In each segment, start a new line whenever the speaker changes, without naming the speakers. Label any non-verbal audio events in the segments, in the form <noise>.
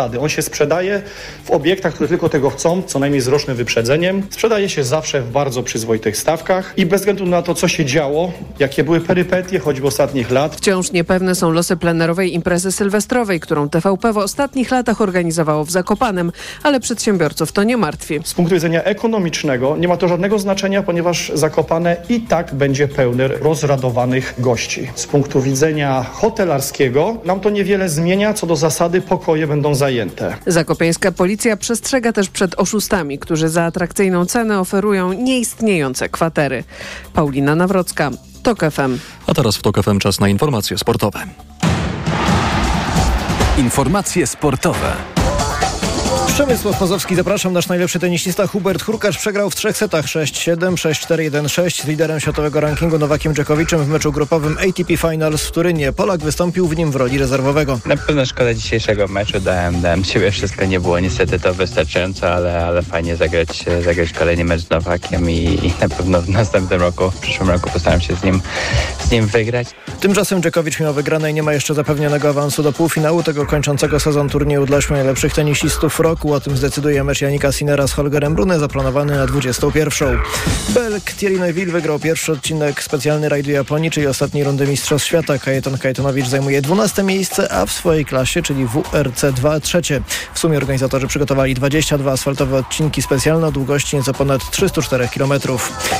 zasady. On się sprzedaje w obiektach, które tylko tego chcą, co najmniej z rocznym wyprzedzeniem. Sprzedaje się zawsze w bardzo przyzwoitych stawkach i bez względu na to, co się działo, jakie były perypetie, choćby ostatnich lat.
Wciąż niepewne są losy plenerowej imprezy sylwestrowej, którą TVP w ostatnich latach organizowało w Zakopanem, ale przedsiębiorców to nie martwi.
Z punktu widzenia ekonomicznego nie ma to żadnego znaczenia, ponieważ Zakopane i tak będzie pełne rozradowanych gości. Z punktu widzenia hotelarskiego nam to niewiele zmienia, co do zasady pokoje będą zajęte.
Zakopiańska policja przestrzega też przed oszustami, którzy za atrakcyjną cenę oferują nieistniejące kwatery. Paulina Nawrocka, TOK FM.
A teraz w TOK FM czas na informacje sportowe.
Informacje sportowe.
Przemysław Mazowski, zapraszam. Nasz najlepszy tenisista Hubert Hurkacz przegrał w trzech setach 6-7, 6-4, 1-6 z liderem światowego rankingu Nowakiem Dżekowiczem w meczu grupowym ATP Finals w Turynie. Polak wystąpił w nim w roli rezerwowego.
Na pewno szkoda dzisiejszego meczu. Dałem, dałem siebie wszystko. Nie było niestety to wystarczająco, ale, ale fajnie zagrać, zagrać kolejny mecz z Nowakiem i, i na pewno w następnym roku, w przyszłym roku postaram się z nim, z nim wygrać.
Tymczasem Dżekowicz mimo wygranej nie ma jeszcze zapewnionego awansu do półfinału tego kończącego sezon turnieju dla ośmiu najlepszych tenisistów roku. O tym zdecyduje mecz Janika Sinera z Holgerem Brune zaplanowany na 21. Belk Thierry Neuville wygrał pierwszy odcinek specjalny rajdu Japonii, czyli ostatniej rundy Mistrzostw Świata. Kajetan Kajetanowicz zajmuje 12 miejsce, a w swojej klasie, czyli WRC 2 trzecie. W sumie organizatorzy przygotowali 22 asfaltowe odcinki specjalne o długości nieco ponad 304 km.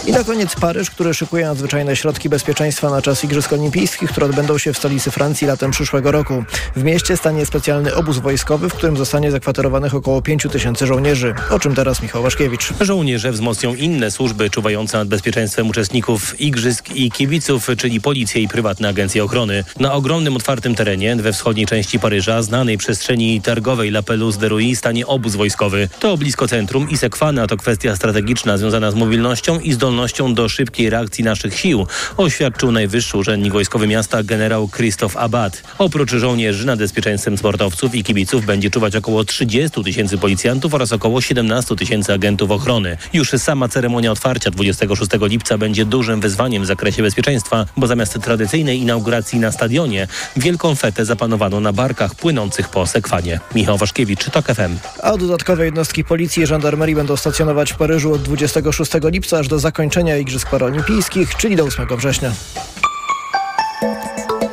I na koniec Paryż, który szykuje nadzwyczajne środki bezpieczeństwa na czas Igrzysk Olimpijskich, które odbędą się w stolicy Francji latem przyszłego roku. W mieście stanie specjalny obóz wojskowy, w którym zostanie zakwaterowanych około 5 tysięcy żołnierzy. O czym teraz Michał Waszkiewicz.
Żołnierze wzmocnią inne służby czuwające nad bezpieczeństwem uczestników igrzysk i kibiców, czyli policję i prywatne agencje ochrony. Na ogromnym otwartym terenie we wschodniej części Paryża, znanej przestrzeni targowej La Pelouse de Rouy, stanie obóz wojskowy. To blisko centrum i sekwana to kwestia strategiczna związana z mobilnością i zdolnością do szybkiej reakcji naszych sił, oświadczył najwyższy urzędnik wojskowy miasta generał Christophe Abad. Oprócz żołnierzy nad bezpieczeństwem sportowców i kibiców będzie czuwać około 30 tysięcy policjantów oraz około 17 tysięcy agentów ochrony. Już sama ceremonia otwarcia 26 lipca będzie dużym wyzwaniem w zakresie bezpieczeństwa, bo zamiast tradycyjnej inauguracji na stadionie, wielką fetę zapanowano na barkach płynących po sekwanie. Michał Waszkiewicz, TOK FM.
A dodatkowe jednostki policji i żandarmerii będą stacjonować w Paryżu od 26 lipca aż do zakończenia Igrzysk Paraolimpijskich, czyli do 8 września.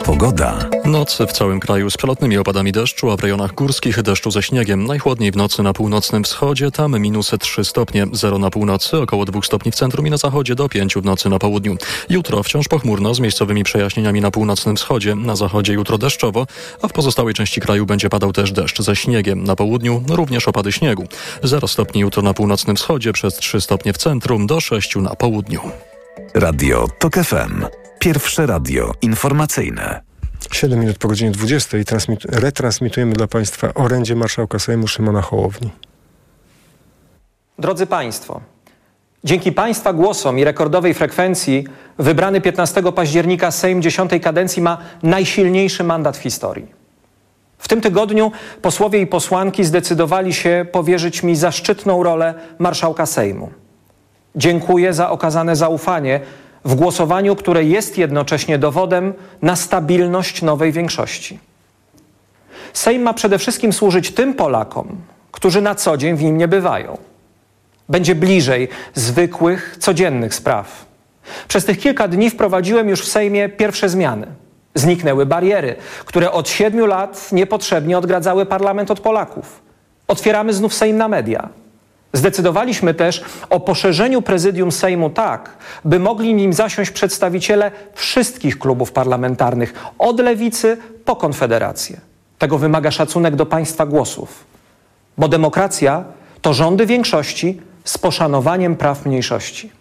Pogoda.
Noc w całym kraju z przelotnymi opadami deszczu, a w rejonach górskich deszczu ze śniegiem. Najchłodniej w nocy na północnym wschodzie, tam minus 3 stopnie, 0 na północy, około 2 stopni w centrum i na zachodzie do 5 w nocy na południu. Jutro wciąż pochmurno z miejscowymi przejaśnieniami na północnym wschodzie, na zachodzie jutro deszczowo, a w pozostałej części kraju będzie padał też deszcz ze śniegiem. Na południu również opady śniegu. 0 stopni jutro na północnym wschodzie, przez 3 stopnie w centrum, do 6 na południu.
Radio TOK FM. Pierwsze radio informacyjne.
7 minut po godzinie 20 transmit retransmitujemy dla Państwa orędzie marszałka Sejmu Szymona Hołowni.
Drodzy Państwo, dzięki Państwa głosom i rekordowej frekwencji wybrany 15 października Sejm 10 kadencji ma najsilniejszy mandat w historii. W tym tygodniu posłowie i posłanki zdecydowali się powierzyć mi zaszczytną rolę marszałka Sejmu. Dziękuję za okazane zaufanie w głosowaniu, które jest jednocześnie dowodem na stabilność nowej większości. Sejm ma przede wszystkim służyć tym Polakom, którzy na co dzień w nim nie bywają. Będzie bliżej zwykłych, codziennych spraw. Przez tych kilka dni wprowadziłem już w Sejmie pierwsze zmiany. Zniknęły bariery, które od siedmiu lat niepotrzebnie odgradzały parlament od Polaków. Otwieramy znów Sejm na media. Zdecydowaliśmy też o poszerzeniu prezydium Sejmu tak, by mogli nim zasiąść przedstawiciele wszystkich klubów parlamentarnych, od lewicy po konfederację. Tego wymaga szacunek do państwa głosów, bo demokracja to rządy większości z poszanowaniem praw mniejszości.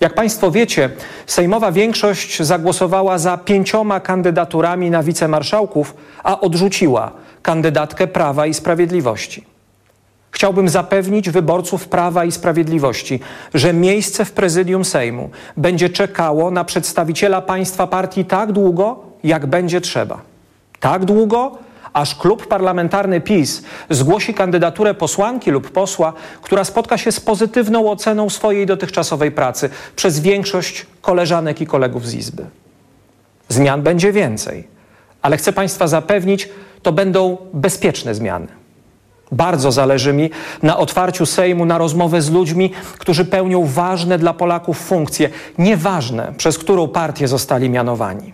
Jak Państwo wiecie, Sejmowa większość zagłosowała za pięcioma kandydaturami na wicemarszałków, a odrzuciła kandydatkę Prawa i Sprawiedliwości. Chciałbym zapewnić wyborców Prawa i Sprawiedliwości, że miejsce w prezydium Sejmu będzie czekało na przedstawiciela państwa partii tak długo, jak będzie trzeba. Tak długo, aż klub parlamentarny PiS zgłosi kandydaturę posłanki lub posła, która spotka się z pozytywną oceną swojej dotychczasowej pracy przez większość koleżanek i kolegów z Izby. Zmian będzie więcej, ale chcę Państwa zapewnić, to będą bezpieczne zmiany. Bardzo zależy mi na otwarciu Sejmu na rozmowę z ludźmi, którzy pełnią ważne dla Polaków funkcje, nieważne przez którą partię zostali mianowani.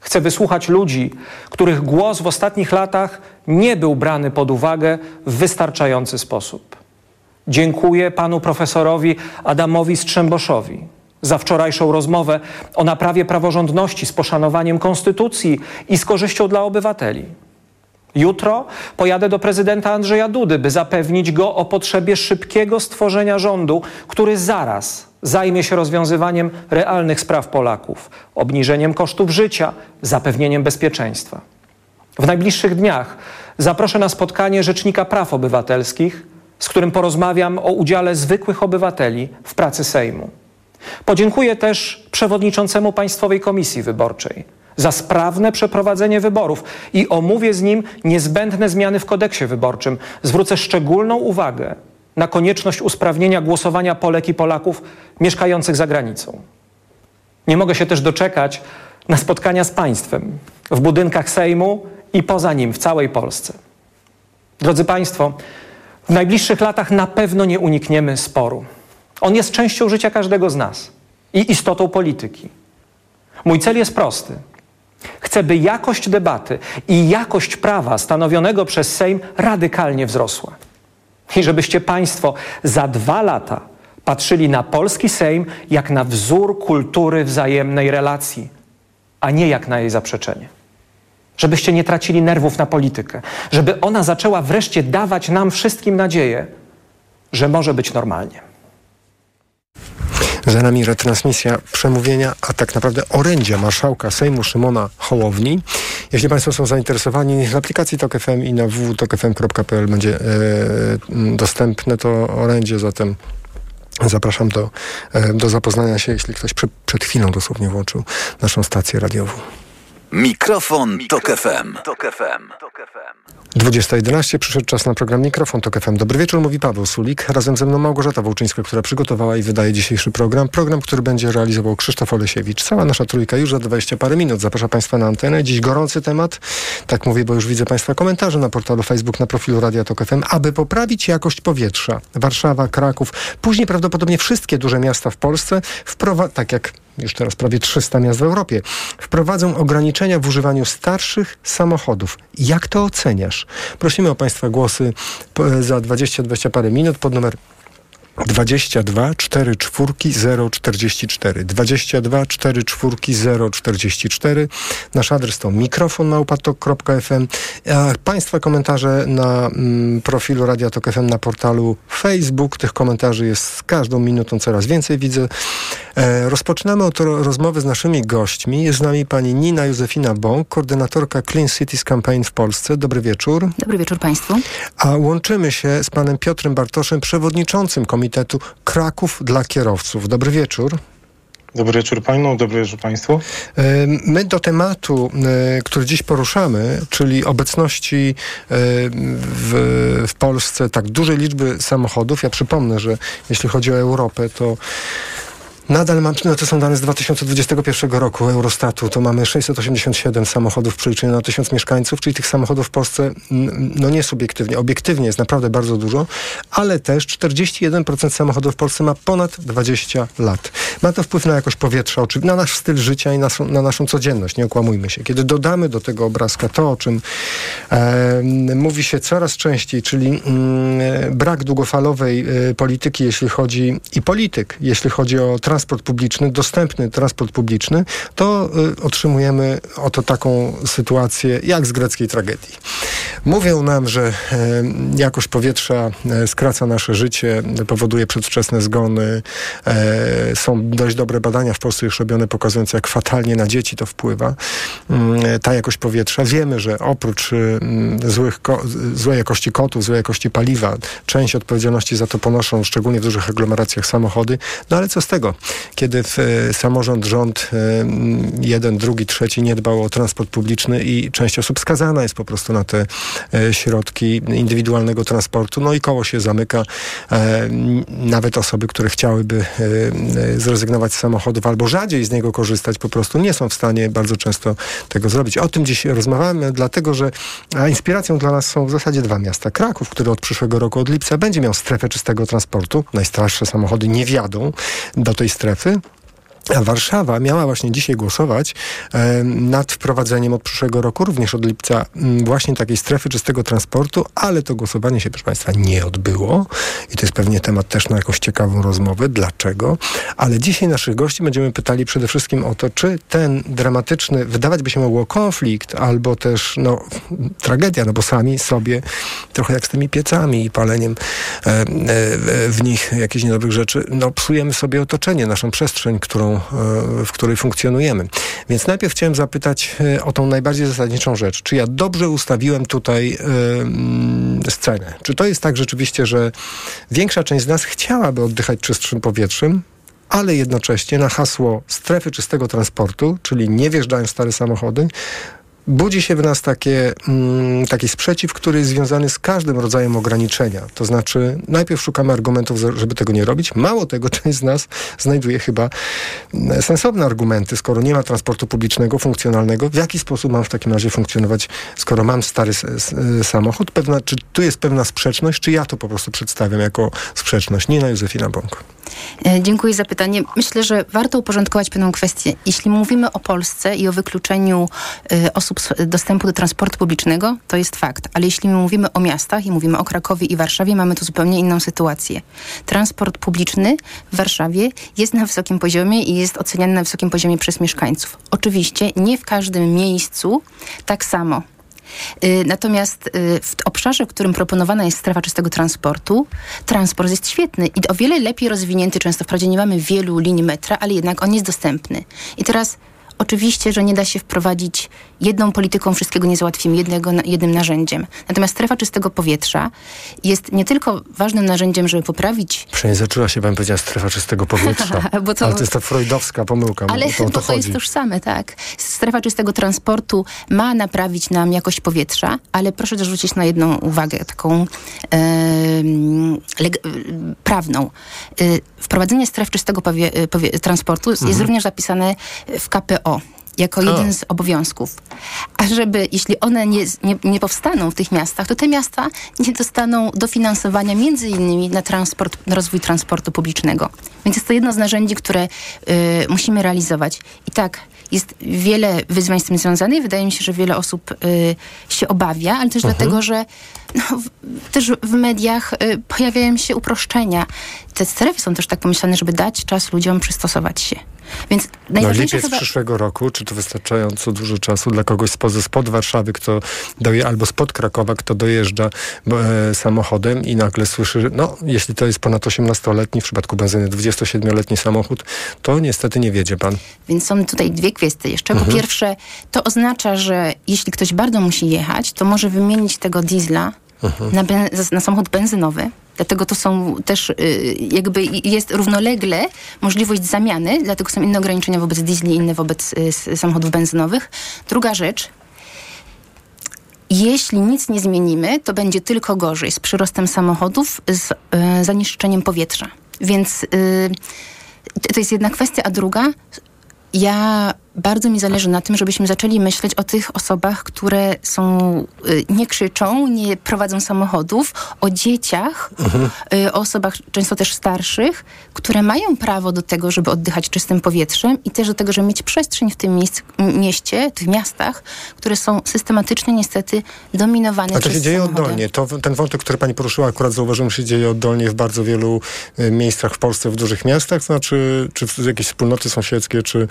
Chcę wysłuchać ludzi, których głos w ostatnich latach nie był brany pod uwagę w wystarczający sposób. Dziękuję panu profesorowi Adamowi Strzemboszowi za wczorajszą rozmowę o naprawie praworządności z poszanowaniem konstytucji i z korzyścią dla obywateli. Jutro pojadę do prezydenta Andrzeja Dudy, by zapewnić go o potrzebie szybkiego stworzenia rządu, który zaraz zajmie się rozwiązywaniem realnych spraw Polaków, obniżeniem kosztów życia, zapewnieniem bezpieczeństwa. W najbliższych dniach zaproszę na spotkanie Rzecznika Praw Obywatelskich, z którym porozmawiam o udziale zwykłych obywateli w pracy Sejmu. Podziękuję też przewodniczącemu Państwowej Komisji Wyborczej za sprawne przeprowadzenie wyborów i omówię z nim niezbędne zmiany w kodeksie wyborczym. Zwrócę szczególną uwagę na konieczność usprawnienia głosowania Polek i Polaków mieszkających za granicą. Nie mogę się też doczekać na spotkania z państwem w budynkach Sejmu i poza nim w całej Polsce. Drodzy Państwo, w najbliższych latach na pewno nie unikniemy sporu. On jest częścią życia każdego z nas i istotą polityki. Mój cel jest prosty. Chcę, by jakość debaty i jakość prawa stanowionego przez Sejm radykalnie wzrosła. I żebyście Państwo za dwa lata patrzyli na polski Sejm jak na wzór kultury wzajemnej relacji, a nie jak na jej zaprzeczenie. Żebyście nie tracili nerwów na politykę, żeby ona zaczęła wreszcie dawać nam wszystkim nadzieję, że może być normalnie.
Za nami retransmisja przemówienia, a tak naprawdę orędzia marszałka Sejmu Szymona Hołowni. Jeśli Państwo są zainteresowani, w aplikacji TOK FM i na www.tokfm.pl będzie e, dostępne to orędzie, zatem zapraszam do, e, do zapoznania się, jeśli ktoś przy, przed chwilą dosłownie włączył naszą stację radiową.
Mikrofon, Tok FM. Tok FM.
20.11 przyszedł czas na program Mikrofon Tok FM. Dobry wieczór, mówi Paweł Sulik. Razem ze mną Małgorzata Wołczyńska, która przygotowała i wydaje dzisiejszy program. Program, który będzie realizował Krzysztof Olesiewicz. Cała nasza trójka już za 20 parę minut. Zapraszam Państwa na antenę. Dziś gorący temat. Tak mówię, bo już widzę Państwa komentarze na portalu Facebook, na profilu Radia Tok FM. Aby poprawić jakość powietrza, Warszawa, Kraków, później prawdopodobnie wszystkie duże miasta w Polsce, wprowa- tak jak już teraz prawie 300 miast w Europie, wprowadzą ograniczenia w używaniu starszych samochodów. Jak to oceniasz? Prosimy o Państwa głosy za 20-20 parę minut pod numer 22 4 czwórki 044 22 4 czwórki 044 Nasz adres to mikrofon małpatok.fm a Państwa komentarze na mm, profilu Radia Tok FM na portalu Facebook. Tych komentarzy jest z każdą minutą coraz więcej, widzę. E, rozpoczynamy od rozmowy z naszymi gośćmi. Jest z nami pani Nina Józefina Bąk, koordynatorka Clean Cities Campaign w Polsce. Dobry wieczór.
Dobry wieczór Państwu.
A łączymy się z panem Piotrem Bartoszem, przewodniczącym Komitetu Kraków dla Kierowców. Dobry wieczór.
Dobry wieczór Panu, dobry wieczór Państwu.
My do tematu, który dziś poruszamy, czyli obecności w, w Polsce tak dużej liczby samochodów. Ja przypomnę, że jeśli chodzi o Europę, to Nadal mam, no to są dane z 2021 roku Eurostatu, to mamy 687 samochodów w na 1000 mieszkańców, czyli tych samochodów w Polsce, no nie subiektywnie, obiektywnie jest naprawdę bardzo dużo, ale też 41% samochodów w Polsce ma ponad 20 lat. Ma to wpływ na jakość powietrza, na nasz styl życia i na, na naszą codzienność, nie okłamujmy się. Kiedy dodamy do tego obrazka to, o czym e, mówi się coraz częściej, czyli mm, brak długofalowej e, polityki, jeśli chodzi, i polityk, jeśli chodzi o transport transport publiczny, dostępny transport publiczny, to y, otrzymujemy oto taką sytuację jak z greckiej tragedii. Mówią nam, że y, jakość powietrza y, skraca nasze życie, powoduje przedwczesne zgony. Są dość dobre badania w Polsce już robione, pokazujące jak fatalnie na dzieci to wpływa. Ta jakość powietrza. Wiemy, że oprócz złych złej jakości kotów, złej jakości paliwa, część odpowiedzialności za to ponoszą szczególnie w dużych aglomeracjach samochody. No ale co z tego? Kiedy w, samorząd, rząd jeden, drugi, trzeci nie dbał o transport publiczny i część osób skazana jest po prostu na te środki indywidualnego transportu, no i koło się zamyka. Nawet osoby, które chciałyby zrezygnować z samochodów albo rzadziej z niego korzystać, po prostu nie są w stanie bardzo często tego zrobić. O tym dziś rozmawiamy, dlatego że inspiracją dla nas są w zasadzie dwa miasta. Kraków, który od przyszłego roku, od lipca, będzie miał strefę czystego transportu. Najstarsze samochody nie wjadą do tej strefy. Warszawa miała właśnie dzisiaj głosować nad wprowadzeniem od przyszłego roku, również od lipca, właśnie takiej strefy czystego transportu, ale to głosowanie się, proszę Państwa, nie odbyło. I to jest pewnie temat też na jakąś ciekawą rozmowę. Dlaczego? Ale dzisiaj naszych gości będziemy pytali przede wszystkim o to, czy ten dramatyczny, wydawać by się mogło konflikt, albo też no, tragedia, no bo sami sobie, trochę jak z tymi piecami i paleniem e, w nich jakichś niedobrych rzeczy, no psujemy sobie otoczenie, naszą przestrzeń, którą w której funkcjonujemy. Więc najpierw chciałem zapytać e, o tą najbardziej zasadniczą rzecz. Czy ja dobrze ustawiłem tutaj yy, scenę? Czy to jest tak rzeczywiście, że większa część z nas chciałaby oddychać czystszym powietrzem, ale jednocześnie na hasło strefy czystego transportu, czyli nie wjeżdżają stare samochody, budzi się w nas takie, mm, taki sprzeciw, który jest związany z każdym rodzajem ograniczenia. To znaczy, najpierw szukamy argumentów, żeby tego nie robić. Mało tego, <laughs> część z nas znajduje chyba mm, sensowne argumenty, skoro nie ma transportu publicznego, funkcjonalnego. W jaki sposób mam w takim razie funkcjonować, skoro mam stary samochód? Pewna, czy tu jest pewna sprzeczność, czy ja to po prostu przedstawiam jako sprzeczność? Nie na Józefina Bąk.
E, dziękuję za pytanie. Myślę, że warto uporządkować pewną kwestię. Jeśli mówimy o Polsce i o wykluczeniu y, osób dostępu do transportu publicznego, to jest fakt. Ale jeśli mówimy o miastach i mówimy o Krakowie i Warszawie, mamy tu zupełnie inną sytuację. Transport publiczny w Warszawie jest na wysokim poziomie i jest oceniany na wysokim poziomie przez mieszkańców. Oczywiście nie w każdym miejscu tak samo. Y, natomiast y, w obszarze, w którym proponowana jest strefa czystego transportu, transport jest świetny i o wiele lepiej rozwinięty. Często wprawdzie nie mamy wielu linii metra, ale jednak on jest dostępny. I teraz Oczywiście, że nie da się wprowadzić jedną polityką, wszystkiego nie załatwimy jednego, jednym narzędziem. Natomiast strefa czystego powietrza jest nie tylko ważnym narzędziem, żeby poprawić...
Zaczęła się, bym powiedziała, strefa czystego powietrza. <laughs> bo to... Ale to jest ta freudowska pomyłka.
Ale to, to, to jest tożsame, tak. Strefa czystego transportu ma naprawić nam jakość powietrza, ale proszę też zwrócić na jedną uwagę, taką e, prawną. E, wprowadzenie stref czystego powie, powie, transportu mhm. jest również zapisane w KPO jako jeden z obowiązków. A żeby, jeśli one nie, nie, nie, powstaną w tych miastach, to te miasta nie dostaną dofinansowania między innymi na transport, na rozwój transportu publicznego. Więc jest to jedno z narzędzi, które y, musimy realizować. I tak, jest wiele wyzwań z tym związanych. Wydaje mi się, że wiele osób y, się obawia, ale też mhm. dlatego, że no, w, też w mediach y, pojawiają się uproszczenia. Te strefy są też tak pomyślane, żeby dać czas ludziom przystosować się. Więc
no lipiec chyba... przyszłego roku, czy to wystarczająco dużo czasu dla kogoś spoza, spod Warszawy, kto doje, albo spod Krakowa, kto dojeżdża e, samochodem i nagle słyszy, no jeśli to jest ponad 18-letni, w przypadku benzyny 27-letni samochód, to niestety nie wiedzie pan.
Więc są tutaj dwie kwestie jeszcze. Po mhm. pierwsze, to oznacza, że jeśli ktoś bardzo musi jechać, to może wymienić tego diesla mhm. na, na samochód benzynowy, Dlatego to są też y, jakby jest równolegle możliwość zamiany, dlatego są inne ograniczenia wobec diesli, inne wobec y, samochodów benzynowych. Druga rzecz, jeśli nic nie zmienimy, to będzie tylko gorzej z przyrostem samochodów, z y, zanieczyszczeniem powietrza. Więc to jest jedna kwestia, a druga, ja bardzo mi zależy na tym, żebyśmy zaczęli myśleć o tych osobach, które są, y, nie krzyczą, nie prowadzą samochodów, o dzieciach, mhm. y, o osobach często też starszych, które mają prawo do tego, żeby oddychać czystym powietrzem i też do tego, żeby mieć przestrzeń w tym miejsc, mieście, tych miastach, które są systematycznie niestety dominowane
A to
się
dzieje
samochody.
oddolnie. To, ten wątek, który pani poruszyła, akurat zauważyłem, że się dzieje oddolnie w bardzo wielu y, miejscach w Polsce, w dużych miastach, znaczy czy w jakieś wspólnoty sąsiedzkie, czy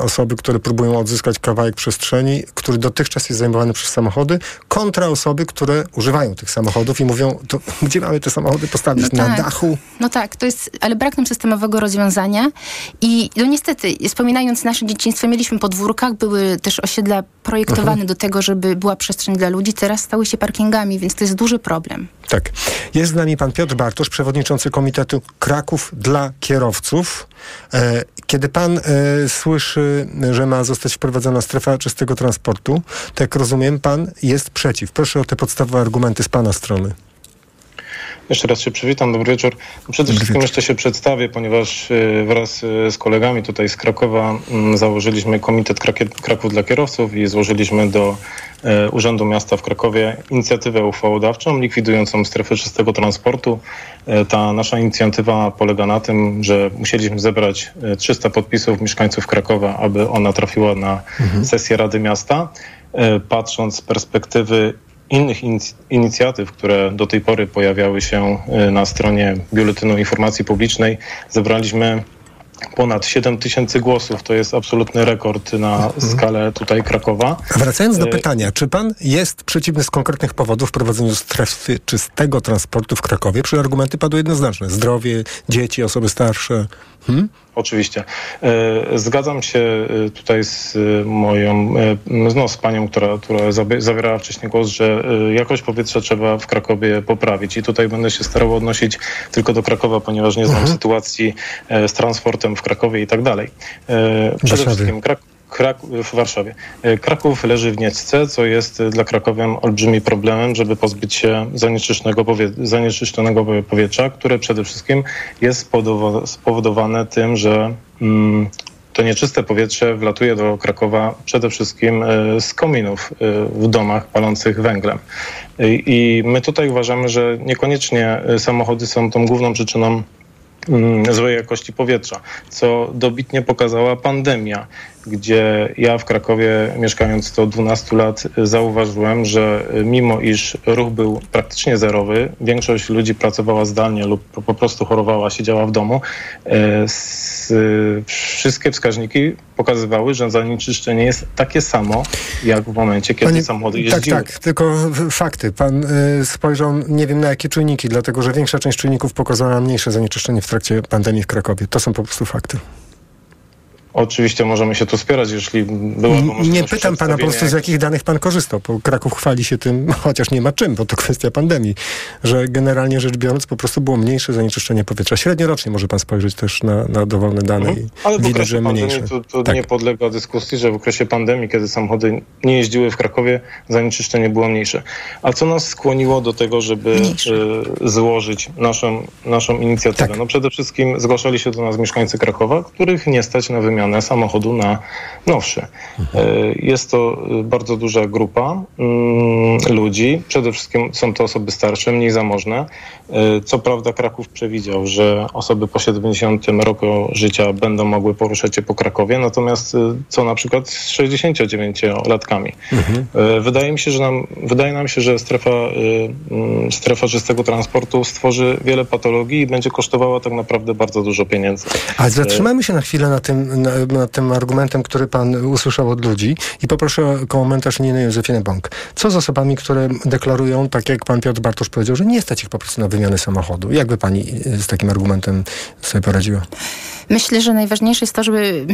osoby osoby, które próbują odzyskać kawałek przestrzeni, który dotychczas jest zajmowany przez samochody, kontra osoby, które używają tych samochodów i mówią, to <laughs> gdzie mamy te samochody postawić?
No
na
tak.
dachu?
No tak, to jest, ale brak nam systemowego rozwiązania i no niestety, wspominając nasze dzieciństwo, mieliśmy podwórkach, były też osiedla projektowane
Mhm.
do tego, żeby była przestrzeń dla ludzi, teraz stały się parkingami, więc to jest duży problem.
Tak. Jest z nami pan Piotr Bartosz, przewodniczący Komitetu Kraków dla Kierowców. E, Kiedy pan e, słyszy, że ma zostać wprowadzona strefa czystego transportu, to jak rozumiem, pan jest przeciw. Proszę o te podstawowe argumenty z pana strony.
Jeszcze raz się przywitam, dobry wieczór. Przede wszystkim jeszcze się przedstawię, ponieważ y, wraz y, z kolegami tutaj z Krakowa mm, założyliśmy Komitet Kraków dla Kierowców i złożyliśmy do y, Urzędu Miasta w Krakowie inicjatywę uchwałodawczą likwidującą strefę czystego transportu. Y, Ta nasza inicjatywa polega na tym, że musieliśmy zebrać y, 300 podpisów mieszkańców Krakowa, aby ona trafiła na sesję Rady Miasta. Patrząc z perspektywy innych inic- inicjatyw, które do tej pory pojawiały się na stronie Biuletynu Informacji Publicznej, zebraliśmy ponad 7 tysięcy głosów. To jest absolutny rekord na skalę tutaj Krakowa.
Wracając do
E,
pytania, czy pan jest przeciwny z konkretnych powodów wprowadzeniu strefy czystego transportu w Krakowie? Przy argumenty padły jednoznaczne. Zdrowie, dzieci, osoby starsze. Hmm?
Oczywiście. E, Zgadzam się e, tutaj z e, moją, no z panią, która, która zabierała wcześniej głos, że jakość powietrza trzeba w Krakowie poprawić. I tutaj będę się starał odnosić tylko do Krakowa, ponieważ nie znam
Mhm.
sytuacji z transportem w Krakowie i tak dalej. Przede wszystkim Krak- w Warszawie. E, Kraków leży w niecce, co jest e, dla Krakowian olbrzymim problemem, żeby pozbyć się zanieczyszczonego, powie- zanieczyszczonego powietrza, które przede wszystkim jest spowodowa- spowodowane tym, że mm, to nieczyste powietrze wlatuje do Krakowa przede wszystkim e, z kominów w domach palących węglem. I, my tutaj uważamy, że niekoniecznie samochody są tą główną przyczyną mm, złej jakości powietrza, co dobitnie pokazała pandemia, gdzie ja w Krakowie mieszkając to 12 lat zauważyłem, że mimo iż ruch był praktycznie zerowy, większość ludzi pracowała zdalnie lub po- prostu chorowała, siedziała w domu, y, wszystkie wskaźniki pokazywały, że zanieczyszczenie jest takie samo, jak w momencie, kiedy
Panie-
samochody
tak,
jeździły.
tak, tylko w- fakty. Pan y, spojrzał, nie wiem na jakie czujniki, dlatego że większa część czujników pokazała mniejsze zanieczyszczenie w trakcie pandemii w Krakowie. To są po prostu fakty.
Oczywiście możemy się tu spierać, jeśli
N-
możliwość
Nie pytam pana po prostu, z jakich danych pan korzystał, bo Kraków chwali się tym, <laughs> chociaż nie ma czym, bo to kwestia pandemii, że generalnie rzecz biorąc po prostu było mniejsze zanieczyszczenie powietrza. Średniorocznie może pan spojrzeć też na, na dowolne dane
Mhm.
i
Ale
widać, że
pandemii
mniejsze.
to, to
Tak.
nie podlega dyskusji, że w okresie pandemii, kiedy samochody nie jeździły w Krakowie, zanieczyszczenie było mniejsze. A co nas skłoniło do tego, żeby e, złożyć naszą, naszą inicjatywę?
Tak.
No przede wszystkim zgłaszali się do nas mieszkańcy Krakowa, których nie stać na wymianę samochodu na nowszy.
Mhm.
E, Jest to e, bardzo duża grupa mm, ludzi. Przede wszystkim są to osoby starsze, mniej zamożne. E, Co prawda Kraków przewidział, że osoby po 70 roku życia będą mogły poruszać się po Krakowie, natomiast co na przykład z 69-latkami? E, Wydaje mi się, że nam, wydaje nam się, że strefa, mm, strefa czystego transportu stworzy wiele patologii i będzie kosztowała tak naprawdę bardzo dużo pieniędzy.
Ale zatrzymajmy się na chwilę na tym, na, na tym argumentem, który pan usłyszał od ludzi i poproszę o komentarz Niny Józefiny Bąk. Co z osobami, które deklarują, tak jak pan Piotr Bartosz powiedział, że nie stać ich po prostu na wymianę samochodu? Jak by pani y, z takim argumentem sobie poradziła?
Myślę, że najważniejsze jest to, żeby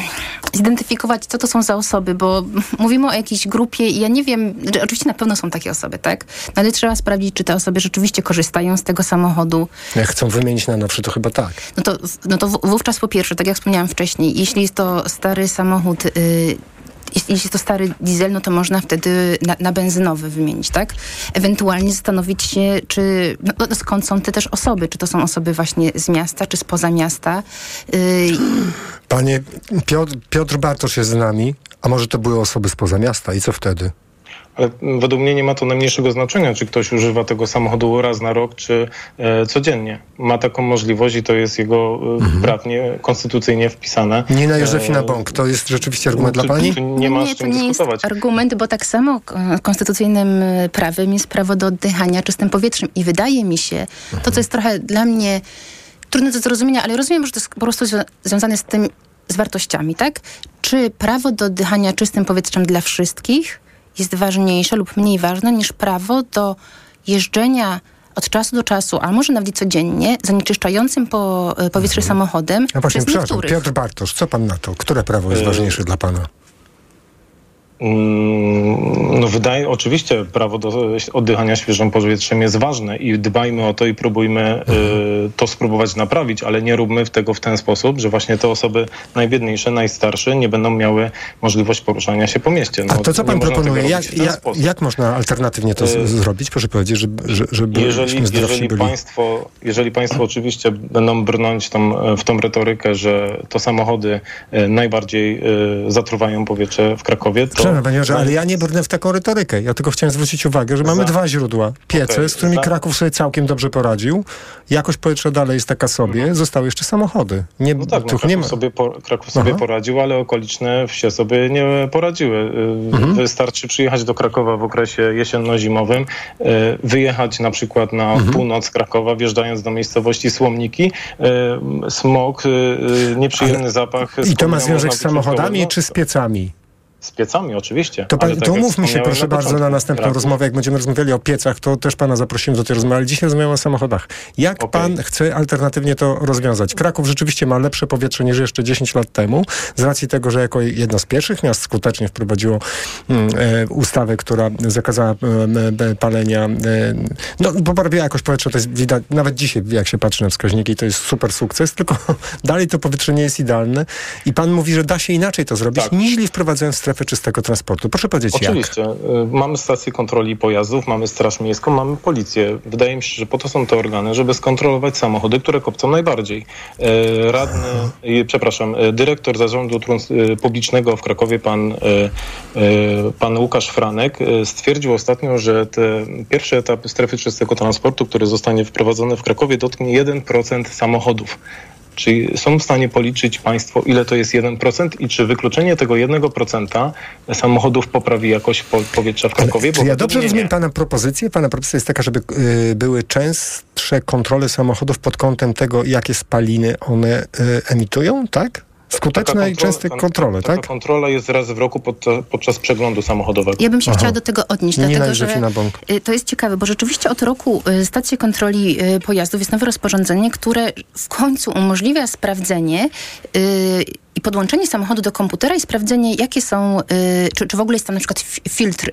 zidentyfikować, co to są za osoby, bo mówimy o jakiejś grupie i ja nie wiem, że oczywiście na pewno są takie osoby, tak? No ale trzeba sprawdzić, czy te osoby rzeczywiście korzystają z tego samochodu.
Jak chcą wymienić na nowszy, to chyba tak.
No to, no to wówczas po pierwsze, tak jak wspomniałam wcześniej, jeśli jest to stary samochód, y, jeśli to stary diesel, no to można wtedy na, na benzynowy wymienić, tak? Ewentualnie zastanowić się, czy no, no skąd są te też osoby, czy to są osoby właśnie z miasta, czy spoza miasta. Y,
Panie Piotr, Piotr Bartosz jest z nami, a może to były osoby spoza miasta i co wtedy?
Ale według mnie nie ma to najmniejszego znaczenia, czy ktoś używa tego samochodu raz na rok, czy e, codziennie. Ma taką możliwość i to jest jego e, prawnie, konstytucyjnie wpisane.
Nina Józefina
E,
Bąk, to jest rzeczywiście argument
tu-
dla pani?
tu nie ma z
to nie jest
dyskutować.
argument, bo tak samo konstytucyjnym y, prawem jest prawo do oddychania czystym powietrzem i wydaje mi się, to co jest trochę dla mnie trudne do zrozumienia, ale rozumiem, że to jest po prostu zwią- związane z tym, z wartościami, tak? Czy prawo do oddychania czystym powietrzem dla wszystkich jest ważniejsze lub mniej ważne niż prawo do jeżdżenia od czasu do czasu, a może nawet codziennie, zanieczyszczającym po, e, powietrze samochodem
A właśnie,
przez
przepraszam,
niektórych.
Piotr Bartosz, co pan na to? Które prawo jest
Y-
ważniejsze dla pana?
Mm, No wydaje, oczywiście prawo do oddychania świeżym powietrzem jest ważne i dbajmy o to i próbujmy y, to spróbować naprawić, ale nie róbmy tego w ten sposób, że właśnie te osoby najbiedniejsze, najstarsze nie będą miały możliwość poruszania się po mieście.
A
No,
to co pan proponuje? Jak, jak, jak można alternatywnie to
Y-
zrobić? Proszę powiedzieć, żeby, że- żebyśmy
Jeżeli, jeżeli,
byli.
państwo, jeżeli państwo oczywiście będą brnąć tą, w tą retorykę, że to samochody e, najbardziej e, zatruwają powietrze w Krakowie, to...
Przepraszam, panie Jorze, ale ja nie brnę w taką retorykę. Ja tylko chciałem zwrócić uwagę, że mamy dwa źródła. Piece,
Okej,
z którymi
za-
Kraków sobie całkiem dobrze poradził. Jakość powietrza dalej jest taka sobie. Zostały jeszcze samochody. Nie,
No tak, no, Kraków,
nie ma.
sobie, po, Kraków sobie
Aha.
poradził, ale okoliczne wsie sobie nie poradziły. Y,
Mhm.
Wystarczy przyjechać do Krakowa w okresie jesienno-zimowym, y, wyjechać na przykład na
Mhm.
północ Krakowa, wjeżdżając do miejscowości Słomniki. y, Smog, nieprzyjemny zapach.
I to ma związek z samochodami czy z piecami?
Z piecami oczywiście.
To, pan,
tak
to umówmy się proszę bardzo na następną rozmowę, jak będziemy rozmawiali o piecach, to też pana zaprosimy do tej rozmowy, ale dzisiaj rozmawiamy o samochodach. Jak pan chce alternatywnie to rozwiązać? Kraków rzeczywiście ma lepsze powietrze niż jeszcze 10 lat temu, z racji tego, że jako jedno z pierwszych miast skutecznie wprowadziło mm, e, ustawę, która zakazała e, e, palenia, e, no poprawiła jakość powietrza, to jest widać, nawet dzisiaj jak się patrzy na wskaźniki, to jest super sukces, tylko <laughs> dalej to powietrze nie jest idealne i pan mówi, że da się inaczej to zrobić,
Tak.
niźli wprowadzając strefę czystego transportu. Proszę powiedzieć jak.
Oczywiście. Y, Mamy stację kontroli pojazdów, mamy Straż Miejską, mamy policję. Wydaje mi się, że po to są te organy, żeby skontrolować samochody, które kopcą najbardziej. Y, Radny, y, przepraszam, dyrektor zarządu publicznego w Krakowie, pan, pan Łukasz Franek, stwierdził ostatnio, że pierwszy etap strefy czystego transportu, który zostanie wprowadzony w Krakowie, dotknie 1% samochodów. Czyli są w stanie policzyć Państwo, ile to jest 1% i czy wykluczenie tego 1% samochodów poprawi jakość po- powietrza w Krakowie?
Czy ja dobrze rozumiem
nie.
Pana propozycję? Pana propozycja jest taka, żeby y, były częstsze kontrole samochodów pod kątem tego, jakie spaliny one y, emitują, tak? Skuteczne i
kontrola-
częste kontrole,
taka
tak?
kontrola jest raz w roku podczas, podczas przeglądu samochodowego.
Ja bym się
Aha.
chciała do tego odnieść,
Nie
dlatego że y, to jest ciekawe, bo rzeczywiście od roku y, stacje kontroli y, pojazdów jest nowe rozporządzenie, które w końcu umożliwia sprawdzenie i podłączenie samochodu do komputera i sprawdzenie, jakie są, czy, czy w ogóle jest tam na przykład fi- filtr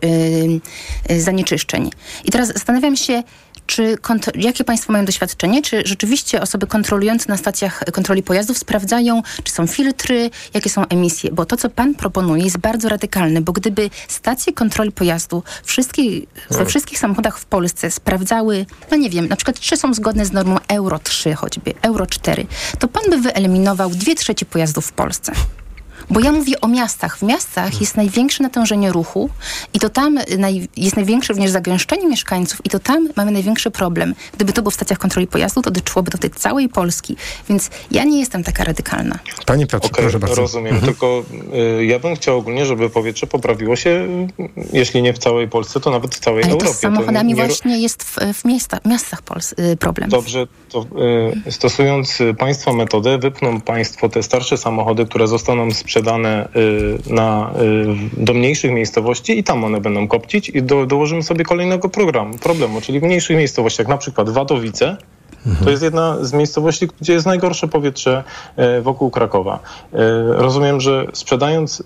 zanieczyszczeń. I teraz zastanawiam się, czy jakie państwo mają doświadczenie? Czy rzeczywiście osoby kontrolujące na stacjach kontroli pojazdów sprawdzają, czy są filtry, jakie są emisje? Bo to, co pan proponuje, jest bardzo radykalne, bo gdyby stacje kontroli pojazdu wszystkie, we wszystkich samochodach w Polsce sprawdzały, no nie wiem, na przykład czy są zgodne z normą Euro 3 choćby, Euro 4, to pan by wyeliminował dwie trzecie pojazdów w Polsce. Bo ja mówię o miastach. W miastach jest największe natężenie ruchu i to tam naj, jest największe również zagęszczenie mieszkańców i to tam mamy największy problem. Gdyby to było w stacjach kontroli pojazdu, to dotyczyłoby do tej całej Polski. Więc ja nie jestem taka radykalna.
Panie Piotrze,
Okej,
proszę bardzo.
rozumiem.
Mhm.
Tylko y, ja bym chciał ogólnie, żeby powietrze poprawiło się, jeśli nie w całej Polsce, to nawet w całej
Ale
Europie.
to z samochodami
nie- nie-
właśnie jest w, w miasta, miastach Pols y, problem.
Dobrze, to y, stosując Państwo metodę, wypną Państwo te starsze samochody, które zostaną sprzedane y, na, y, do mniejszych miejscowości i tam one będą kopcić i do, dołożymy sobie kolejnego programu, problemu, czyli w mniejszych miejscowościach, na przykład Wadowice, to jest jedna z miejscowości, gdzie jest najgorsze powietrze y, wokół Krakowa. Rozumiem, że sprzedając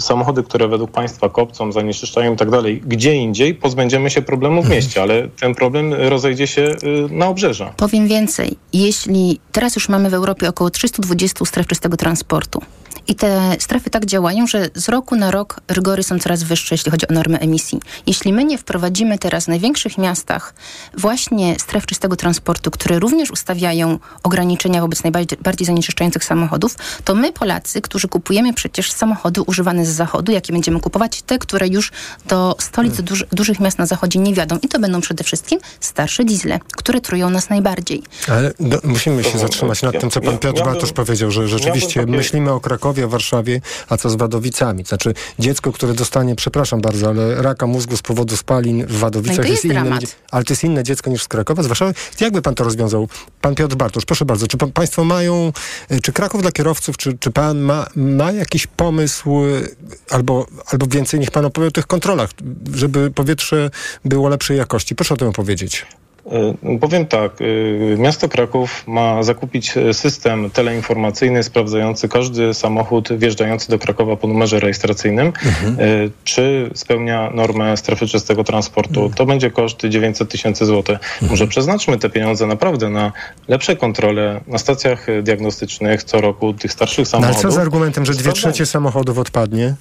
samochody, które według państwa kopcą, zanieczyszczają i tak dalej, gdzie indziej, pozbędziemy się problemu w mieście, ale ten problem rozejdzie się na obrzeża.
Powiem więcej. Jeśli teraz już mamy w Europie około 320 stref czystego transportu i te strefy tak działają, że z roku na rok rygory są coraz wyższe, jeśli chodzi o normy emisji. Jeśli my nie wprowadzimy teraz w największych miastach właśnie stref czystego transportu, które również ustawiają ograniczenia wobec najbardziej bardziej zanieczyszczających samochodów, to my Polacy, którzy kupujemy przecież samochody używane z zachodu, jakie będziemy kupować, te, które już do stolic, do duży, dużych miast na zachodzie nie wiadą. I to będą przede wszystkim starsze diesle, które trują nas najbardziej.
Ale do, musimy się zatrzymać nad tym, co pan Piotr Bartosz powiedział, że rzeczywiście myślimy o Krakowie Krakowie, Warszawie, a co z Wadowicami? Znaczy dziecko, które dostanie, przepraszam bardzo, ale raka mózgu z powodu spalin w Wadowicach
No to jest
inne, ale to jest inne dziecko niż z Krakowa, z Warszawy. Jakby pan to rozwiązał? Pan Piotr Bartosz, proszę bardzo, czy pa, państwo mają, y, czy Kraków dla kierowców, czy, czy pan ma, ma jakiś pomysł, y, albo, albo więcej niech pan opowie o tych kontrolach, żeby powietrze było lepszej jakości? Proszę o tym opowiedzieć.
Y, Powiem tak, y, miasto Kraków ma zakupić y, system teleinformacyjny sprawdzający każdy samochód wjeżdżający do Krakowa po numerze rejestracyjnym, y, czy spełnia normę strefy czystego transportu. To będzie koszt 900 tysięcy złotych. Może przeznaczmy te pieniądze naprawdę na lepsze kontrole na stacjach diagnostycznych co roku tych starszych
No ale
samochodów.
co z argumentem, że dwie trzecie samochodów odpadnie?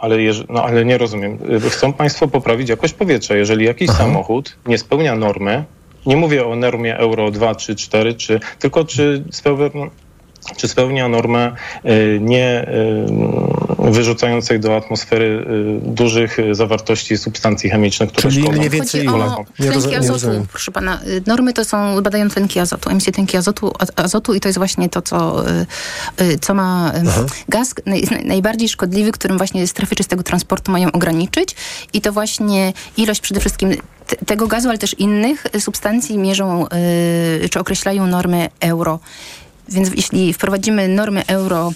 Ale, jeż- no, ale nie rozumiem. Y, Chcą Państwo poprawić jakość powietrza. Jeżeli jakiś samochód nie spełnia normy, nie mówię o normie Euro 2 czy 4, czy, tylko czy spełnia, czy spełnia normę y, nie wyrzucającej do atmosfery y, dużych y, zawartości substancji chemicznych, które
Czyli
szkodzą.
mniej więcej
Chodzi o tlenki azotu, proszę pana. Y, Normy to są, badają tlenki azotu, emisję tlenki azotu, azotu i to jest właśnie to, co, co ma y, gaz. Naj, naj- najbardziej szkodliwy, którym właśnie strefy czystego transportu mają ograniczyć i to właśnie ilość przede wszystkim te- tego gazu, ale też innych substancji mierzą, czy określają normy euro. Więc jeśli wprowadzimy normy euro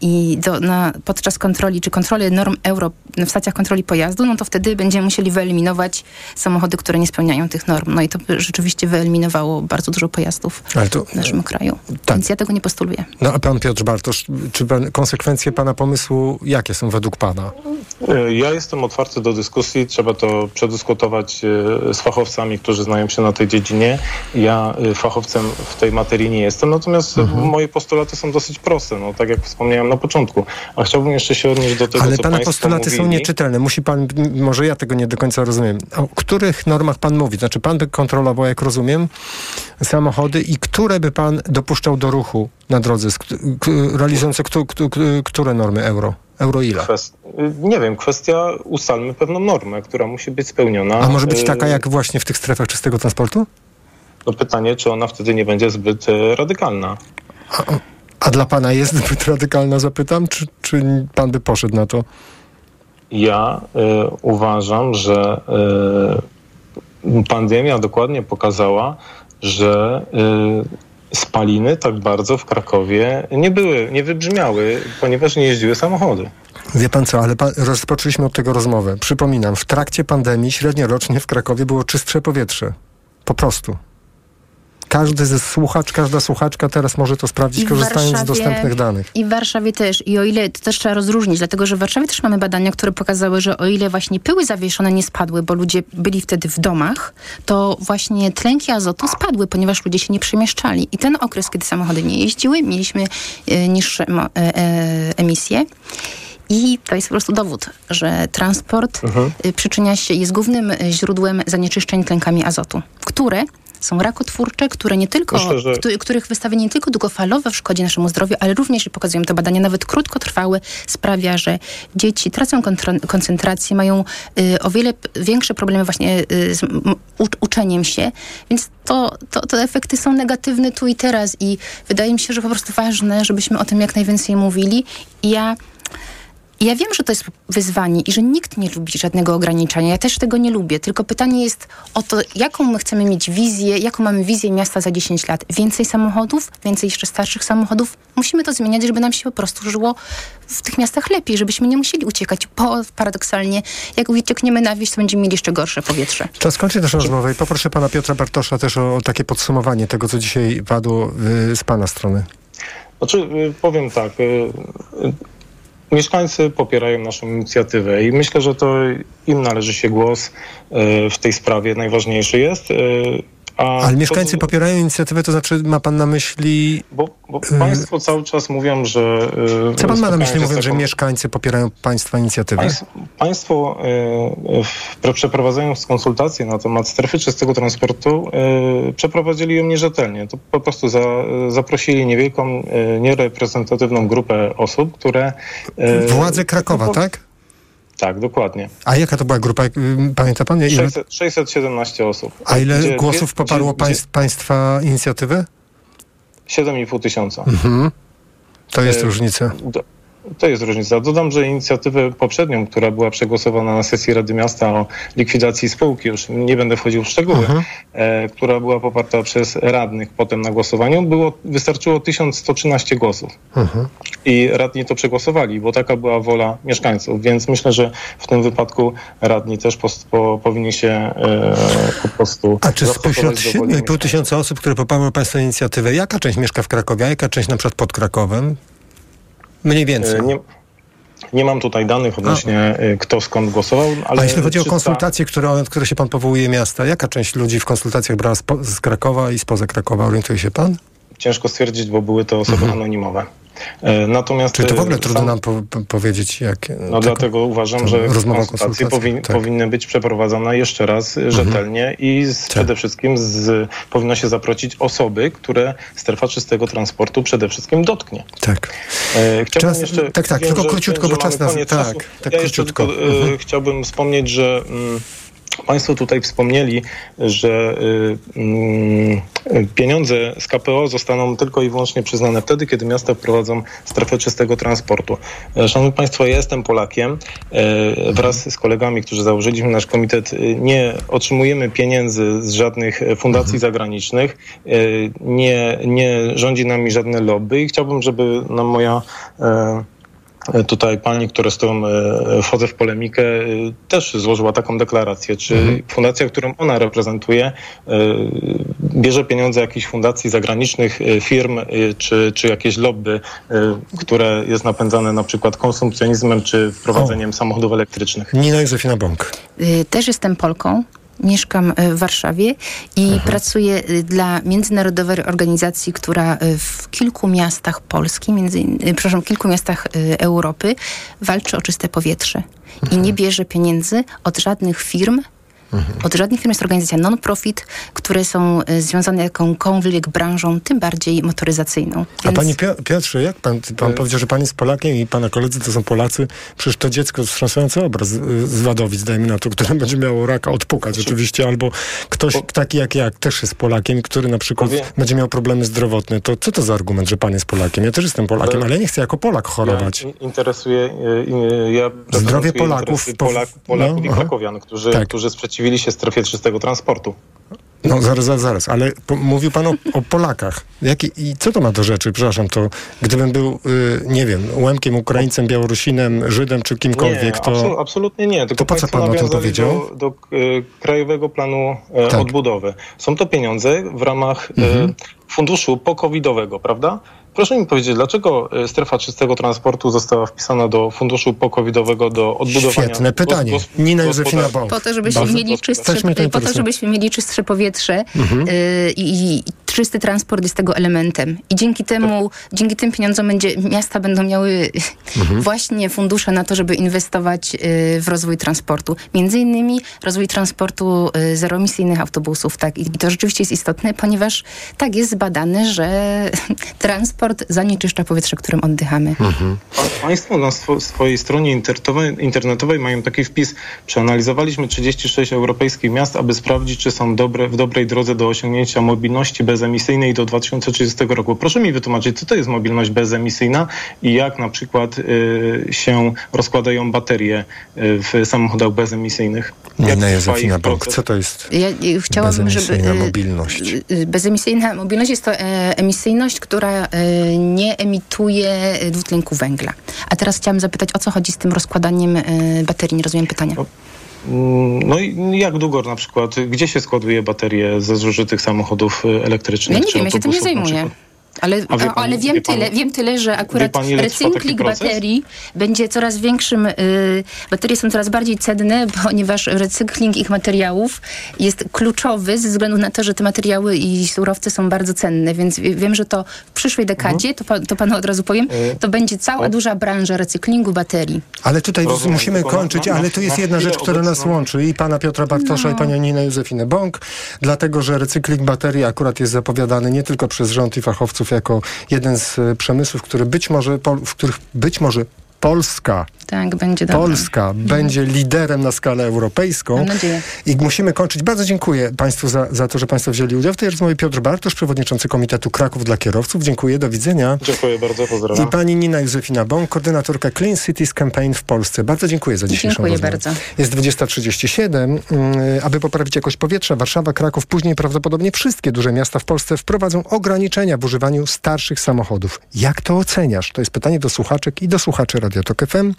i do, na, podczas kontroli, czy kontroli norm euro w stacjach kontroli pojazdu, no to wtedy będziemy musieli wyeliminować samochody, które nie spełniają tych norm. No i to by rzeczywiście wyeliminowało bardzo dużo pojazdów
to,
w naszym kraju.
tak.
Więc ja tego nie postuluję.
no a pan Piotr Bartosz, czy pan, konsekwencje pana pomysłu jakie są według pana?
Ja jestem otwarty do dyskusji. Trzeba to przedyskutować y, z fachowcami, którzy znają się na tej dziedzinie. Ja y, fachowcem w tej materii nie jestem, natomiast
Mhm.
moje postulaty są dosyć proste, no, tak jak wspomniałem na początku. A chciałbym jeszcze się odnieść do tego,
Ale
co
pana postulaty
mówili.
są nieczytelne. Musi pan, może ja tego nie do końca rozumiem. O których normach pan mówi? Znaczy pan by kontrolował, jak rozumiem, samochody i które by pan dopuszczał do ruchu na drodze, realizujące które normy euro? Euro ile?
Kwest... y, Nie wiem, kwestia, ustalmy pewną normę, która musi być spełniona.
A może być
Y,
taka jak właśnie w tych strefach czystego transportu?
No pytanie, czy ona wtedy nie będzie zbyt y, radykalna.
A dla pana jest <laughs> zbyt radykalna, zapytam, czy, czy pan by poszedł na to?
Ja y, uważam, że y, pandemia dokładnie pokazała, że y, spaliny tak bardzo w Krakowie nie były, nie wybrzmiały, ponieważ nie jeździły samochody.
Wie pan co, ale pan, rozpoczęliśmy od tego rozmowę. Przypominam, w trakcie pandemii średnio rocznie w Krakowie było czystsze powietrze. Po prostu. Każdy ze słuchacz, każda słuchaczka teraz może to sprawdzić, korzystając z dostępnych danych.
I w Warszawie też. I o ile, to też trzeba rozróżnić, dlatego że w Warszawie też mamy badania, które pokazały, że o ile właśnie pyły zawieszone nie spadły, bo ludzie byli wtedy w domach, to właśnie tlenki azotu spadły, ponieważ ludzie się nie przemieszczali. I ten okres, kiedy samochody nie jeździły, mieliśmy e, niższe e, e, emisje. I to jest po prostu dowód, że transport y, przyczynia się, jest głównym źródłem zanieczyszczeń tlenkami azotu, które są rakotwórcze, które nie tylko,
Myślę, że-
któ- których wystawienie nie tylko długofalowe szkodzi naszemu zdrowiu, ale również, pokazują te badania, nawet krótkotrwałe, sprawia, że dzieci tracą koncentrację, mają y, o wiele większe problemy właśnie y, z uczeniem się, więc to, to, te efekty są negatywne tu i teraz i wydaje mi się, że po prostu ważne, żebyśmy o tym jak najwięcej mówili. I ja i Ja wiem, że to jest wyzwanie i że nikt nie lubi żadnego ograniczania. Ja też tego nie lubię. Tylko pytanie jest o to, jaką my chcemy mieć wizję, jaką mamy wizję miasta za 10 lat. Więcej samochodów, więcej jeszcze starszych samochodów. Musimy to zmieniać, żeby nam się po prostu żyło w tych miastach lepiej, żebyśmy nie musieli uciekać. Bo paradoksalnie, jak uciekniemy na wieś, to będziemy mieli jeszcze gorsze powietrze.
Czas skończyć naszą rozmowę i poproszę pana Piotra Bartosza też o, o takie podsumowanie tego, co dzisiaj padło y, z pana strony.
Znaczy, y, powiem tak. y, y, Mieszkańcy popierają naszą inicjatywę i myślę, że to im należy się głos y, w tej sprawie. Najważniejszy jest. Y, A
Ale
to-
mieszkańcy popierają inicjatywę, to znaczy ma pan na myśli...
Bo, bo państwo cały czas mówią, że... y,
Co pan ma na myśli mówiąc, że mieszkańcy popierają państwa inicjatywę?
Państw, państwo y, w, przeprowadzając konsultacje na temat strefy czystego transportu y, przeprowadzili ją nierzetelnie. To po prostu za, zaprosili niewielką, y, niereprezentatywną grupę osób, które... y,
Władze Krakowa,
no,
tak?
Tak, dokładnie.
A jaka to była grupa? Pamięta pan? Ile,
600, 617 osób.
a ile
Gdzie-
głosów poparło
gdzie-
państw, państwa inicjatywę?
7,5 tysiąca.
Mhm. To jest
E,
różnica.
Do, to jest różnica. Dodam, że inicjatywę poprzednią, która była przegłosowana na sesji Rady Miasta o likwidacji spółki, już nie będę wchodził w szczegóły, e, która była poparta przez radnych potem na głosowaniu, było, wystarczyło 1113 głosów. I radni to przegłosowali, bo taka była wola mieszkańców, więc myślę, że w tym wypadku radni też po, po, powinni się e, po prostu
A czy spośród
do woli
7,5 tysiąca osób, które poparły Państwa inicjatywę, jaka część mieszka w Krakowie, a jaka część na przykład pod Krakowem? Mniej więcej.
E, Nie, nie mam tutaj danych odnośnie e, kto skąd głosował, ale
A jeśli chodzi o
czysta-
konsultacje, które, które się pan powołuje miasta, jaka część ludzi w konsultacjach brała z, z Krakowa i spoza Krakowa? Orientuje się pan?
Ciężko stwierdzić, bo były to osoby anonimowe. E, Natomiast
Czy to w ogóle
e,
trudno
sam-
nam po, po, powiedzieć, jak...
No dlatego uważam, że
rozmowa,
konsultacje powin,
tak.
powinny być przeprowadzone jeszcze raz e, rzetelnie i z,
Tak.
przede wszystkim z, powinno się zaprosić osoby, które strefa czystego transportu przede wszystkim dotknie.
Tak.
E, chciałbym
Czas-
jeszcze,
tak, tak,
wiem,
tylko
że-
króciutko, bo czas nas- tak, tak,
ja
króciutko.
tylko e,
Mhm.
chciałbym wspomnieć, że mm, Państwo tutaj wspomnieli, że y, mm, pieniądze z KPO zostaną tylko i wyłącznie przyznane wtedy, kiedy miasta wprowadzą strefę czystego transportu. E, Szanowni Państwo, ja jestem Polakiem. E, Wraz z kolegami, którzy założyliśmy nasz komitet, y, nie otrzymujemy pieniędzy z żadnych fundacji zagranicznych. E, Nie, nie rządzi nami żadne lobby i chciałbym, żeby nam moja tutaj pani, która z którą e, wchodzę w polemikę, e, też złożyła taką deklarację. Czy fundacja, którą ona reprezentuje, e, bierze pieniądze jakichś fundacji zagranicznych, e, firm, e, czy, czy jakieś lobby, e, które jest napędzane na przykład konsumpcjonizmem, czy wprowadzeniem samochodów elektrycznych?
Nina Józefina Bąk.
Y, Też jestem Polką. Mieszkam y, w Warszawie i pracuję y, dla międzynarodowej organizacji, która y, w kilku miastach Polski, między, przepraszam, kilku miastach Europy walczy o czyste powietrze. I nie bierze pieniędzy od żadnych firm, Od żadnych firm jest organizacja non-profit, które są y, związane jakąkolwiek branżą, tym bardziej motoryzacyjną.
A
Więc-
panie Pio- Piotrze, jak pan, pan powiedział, że pan jest Polakiem i pana koledzy to są Polacy, przecież to dziecko wstrząsający obraz y, z Wadowic, dajmy na to, które <laughs> będzie miało raka odpukać oczywiście, albo ktoś taki jak ja też jest Polakiem, który na przykład
Powie-
będzie miał problemy zdrowotne, to co to za argument, że pan jest Polakiem? Ja też jestem Polakiem,
Ale-
ale ja nie chcę jako Polak chorować.
Ja in- interesuje, y, y, ja reprezentuję
Polaków
interesy
po-
Polak, Polaków
no,
i. Krakowian, którzy,
Tak.
którzy sprzeciwili się strefie czystego transportu.
No zaraz, zaraz, zaraz, ale po, mówił pan o, o Polakach. Jaki, I co to ma do rzeczy? Przepraszam, to gdybym był, y, nie wiem, Łemkiem, Ukraińcem, Białorusinem, Żydem czy kimkolwiek,
nie,
to...
absolu- absolutnie nie. Tylko
to po co pan o tym powiedział?
Do, do e, Krajowego Planu e,
Tak.
Odbudowy. Są to pieniądze w ramach
Mhm.
e, funduszu pokowidowego, prawda? Proszę mi powiedzieć, dlaczego e, strefa czystego transportu została wpisana do funduszu pokowidowego do odbudowania...
Świetne pytanie.
gos- gos-
Nina Józefina? Bąk.
Po to, żebyśmy mieli czystsze, po to, żebyśmy mieli czystsze powietrze
Mhm.
y, i, i czysty transport jest tego elementem. I dzięki temu, dzięki tym pieniądzom będzie, miasta będą miały
Mhm.
właśnie fundusze na to, żeby inwestować y, w rozwój transportu. Między innymi rozwój transportu y, zeroemisyjnych autobusów. Tak? I to rzeczywiście jest istotne, ponieważ tak jest zbadane, że <laughs> transport zanieczyszcza powietrze, którym oddychamy.
Pa- Państwo na swo- swojej stronie internetowej, internetowej mają taki wpis. Przeanalizowaliśmy 36 europejskich miast, aby sprawdzić, czy są dobre, w dobrej drodze do osiągnięcia mobilności bezemisyjnej do 2030 roku. Proszę mi wytłumaczyć, co to jest mobilność bezemisyjna i jak na przykład y, się rozkładają baterie y, w samochodach bezemisyjnych? Jak
Nina
trwa
Józefina Bąk, co to jest?
Ja chciałabym, żeby...
Bezemisyjna
y,
mobilność.
y, Bezemisyjna mobilność jest to e, emisyjność, która e, nie emituje dwutlenku węgla. A teraz chciałam zapytać, o co chodzi z tym rozkładaniem e, baterii? Nie rozumiem pytania.
Mm, No i jak długo na przykład, gdzie się składuje baterie ze zużytych samochodów y, elektrycznych?
Ja nie wiem, ja się tym nie zajmuję. Ale, ale wiem,
wie pani-
tyle, wiem tyle, że akurat recykling baterii będzie coraz większym, y, baterie są coraz bardziej cenne, <laughs> ponieważ recykling ich materiałów jest kluczowy ze względu na to, że te materiały i surowce są bardzo cenne, więc wie- wiem, że to w przyszłej dekadzie, to, pa, to panu od razu powiem,
Mhm. Y,
to będzie cała
o.
duża branża recyklingu baterii.
Ale tutaj
Rozumiem,
musimy
na-
kończyć,
na-
ale tu jest
na
jedna rzecz, która nas łączy i pana Piotra Bartosza i panią Ninę Józefinę Bąk, dlatego, że recykling baterii akurat jest zapowiadany nie tylko przez rząd i fachowców jako jeden z e, przemysłów, który być może, w których być może Polska
Tak, będzie dobrze.
Polska będzie liderem na skalę europejską.
Mam nadzieję.
I musimy kończyć. Bardzo dziękuję Państwu za, za to, że Państwo wzięli udział w tej rozmowie. Piotr Bartosz, przewodniczący Komitetu Kraków dla Kierowców. Dziękuję, do widzenia.
Dziękuję bardzo,
I
pozdrawiam.
pani Nina Józefina Bąk, koordynatorka Clean Cities Campaign w Polsce. Bardzo dziękuję za dzisiejszą
Dziękuję
rozmowę.
bardzo.
Jest 20.37. Mm, Aby poprawić jakość powietrza, Warszawa, Kraków, później prawdopodobnie wszystkie duże miasta w Polsce wprowadzą ograniczenia w używaniu starszych samochodów. Jak to oceniasz? To jest pytanie do słuchaczek i do słuchaczy Radio Tok FM.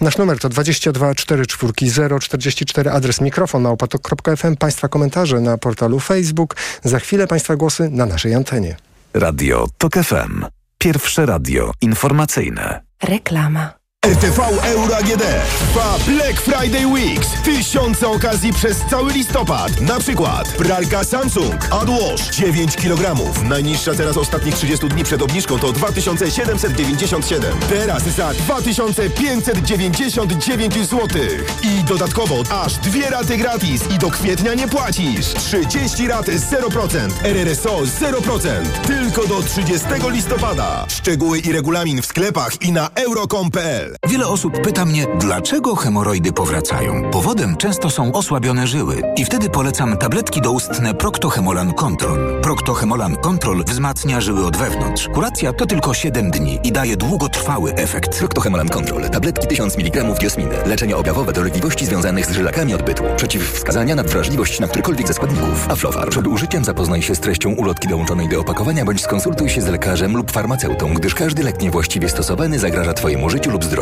Nasz numer to 22 44 044, adres mikrofon małpatok.fm, Państwa komentarze na portalu Facebook. Za chwilę Państwa głosy na naszej antenie.
Radio TOK FM. Pierwsze radio informacyjne.
Reklama.
RTV Euro AGD trwa Black Friday Weeks. Tysiące okazji przez cały listopad. Na przykład pralka Samsung AdWash 9 kg. Najniższa teraz ostatnich 30 dni przed obniżką to 2797. Teraz za 2599 zł. I dodatkowo aż dwie raty gratis i do kwietnia nie płacisz. 30 rat 0%. RRSO 0%. Tylko do 30 listopada. Szczegóły i regulamin w sklepach i na euro.com.pl.
Wiele osób pyta mnie, dlaczego hemoroidy powracają. Powodem często są osłabione żyły i wtedy polecam tabletki doustne Proctohemolan Control. Proctohemolan Control wzmacnia żyły od wewnątrz. Kuracja to tylko 7 dni i daje długotrwały efekt.
Proctohemolan Control. Tabletki 1000 mg diosminy. Leczenie objawowe dolegliwości związanych z żylakami odbytu. Przeciwwskazania na wrażliwość na którykolwiek ze składników. Aflofarm. Przed użyciem zapoznaj się z treścią ulotki dołączonej do opakowania bądź skonsultuj się z lekarzem lub farmaceutą, gdyż każdy lek niewłaściwie stosowany zagraża Twojemu życiu lub zdrowiu.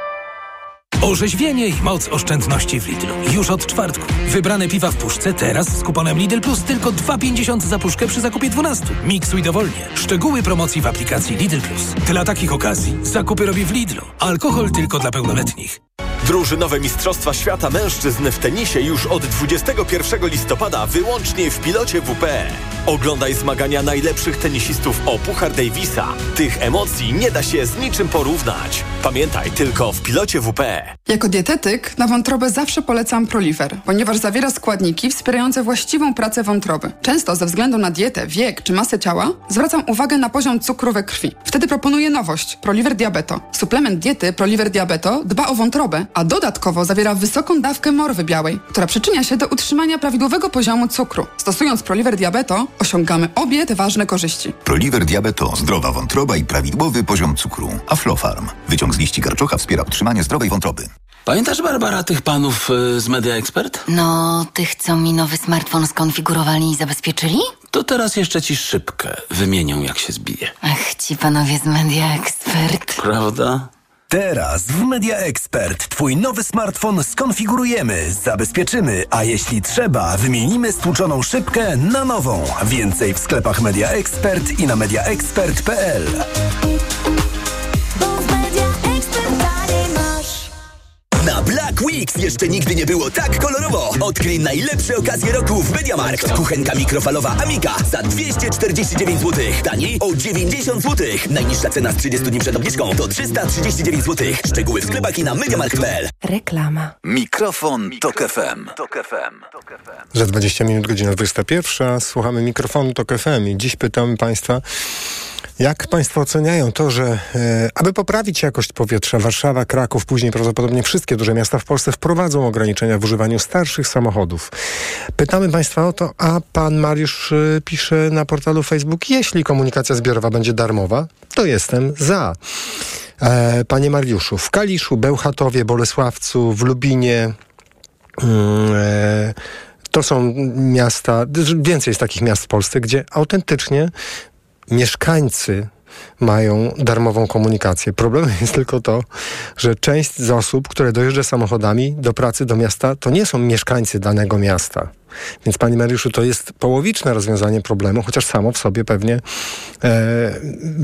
Orzeźwienie i moc oszczędności w Lidlu. Już od czwartku. Wybrane piwa w puszce teraz z kuponem Lidl Plus tylko 2,50 za puszkę przy zakupie 12. Miksuj dowolnie. Szczegóły promocji w aplikacji Lidl Plus. Dla takich okazji zakupy robi w Lidlu. Alkohol tylko dla pełnoletnich.
Drużynowe Mistrzostwa Świata Mężczyzn w tenisie już od 21 listopada wyłącznie w pilocie WP. Oglądaj zmagania najlepszych tenisistów o Puchar Davisa. Tych emocji nie da się z niczym porównać. Pamiętaj, tylko w pilocie WP.
Jako dietetyk na wątrobę zawsze polecam Proliver, ponieważ zawiera składniki wspierające właściwą pracę wątroby. Często ze względu na dietę, wiek czy masę ciała zwracam uwagę na poziom cukru we krwi. Wtedy proponuję nowość Proliver Diabeto. Suplement diety Proliver Diabeto dba o wątrobę, a dodatkowo zawiera wysoką dawkę morwy białej, która przyczynia się do utrzymania prawidłowego poziomu cukru. Stosując Proliver Diabeto osiągamy obie te ważne korzyści.
Proliver Diabeto, zdrowa wątroba i prawidłowy poziom cukru. Aflofarm. Wyciąg z liści karczocha wspiera utrzymanie zdrowej wątroby.
Pamiętasz, Barbara, tych panów y, z Media Expert?
No, tych, co mi nowy smartfon skonfigurowali i zabezpieczyli?
To teraz jeszcze ci szybkę wymienią, jak się zbije.
Ach, ci panowie z Media Expert.
Prawda?
Teraz w Media Expert Twój nowy smartfon skonfigurujemy, zabezpieczymy, a jeśli trzeba, wymienimy stłuczoną szybkę na nową. Więcej w sklepach Media Expert i na mediaexpert.pl.
Weeks jeszcze nigdy nie było tak kolorowo. Odkryj najlepsze okazje roku w Mediamarkt. Kuchenka mikrofalowa Amiga za 249 zł. Taniej o 90 zł. Najniższa cena z 30 dni przed obniżką to 339 zł. Szczegóły w sklepach i na mediamarkt.pl.
Reklama.
Mikrofon, Tok FM. Tok FM.
Za 20 minut godzina 21. Słuchamy mikrofonu TOK FM i dziś pytamy Państwa, jak Państwo oceniają to, że e, aby poprawić jakość powietrza, Warszawa, Kraków, później prawdopodobnie wszystkie duże miasta w Polsce wprowadzą ograniczenia w używaniu starszych samochodów. Pytamy Państwa o to, a Pan Mariusz e, pisze na portalu Facebook, jeśli komunikacja zbiorowa będzie darmowa, to jestem za. E, Panie Mariuszu, w Kaliszu, Bełchatowie, Bolesławcu, w Lubinie, mm, e, to są miasta, więcej jest takich miast w Polsce, gdzie autentycznie mieszkańcy mają darmową komunikację. Problemem <laughs> jest tylko to, że część z osób, które dojeżdża samochodami do pracy, do miasta, to nie są mieszkańcy danego miasta. Więc Panie Mariuszu, to jest połowiczne rozwiązanie problemu, chociaż samo w sobie pewnie e,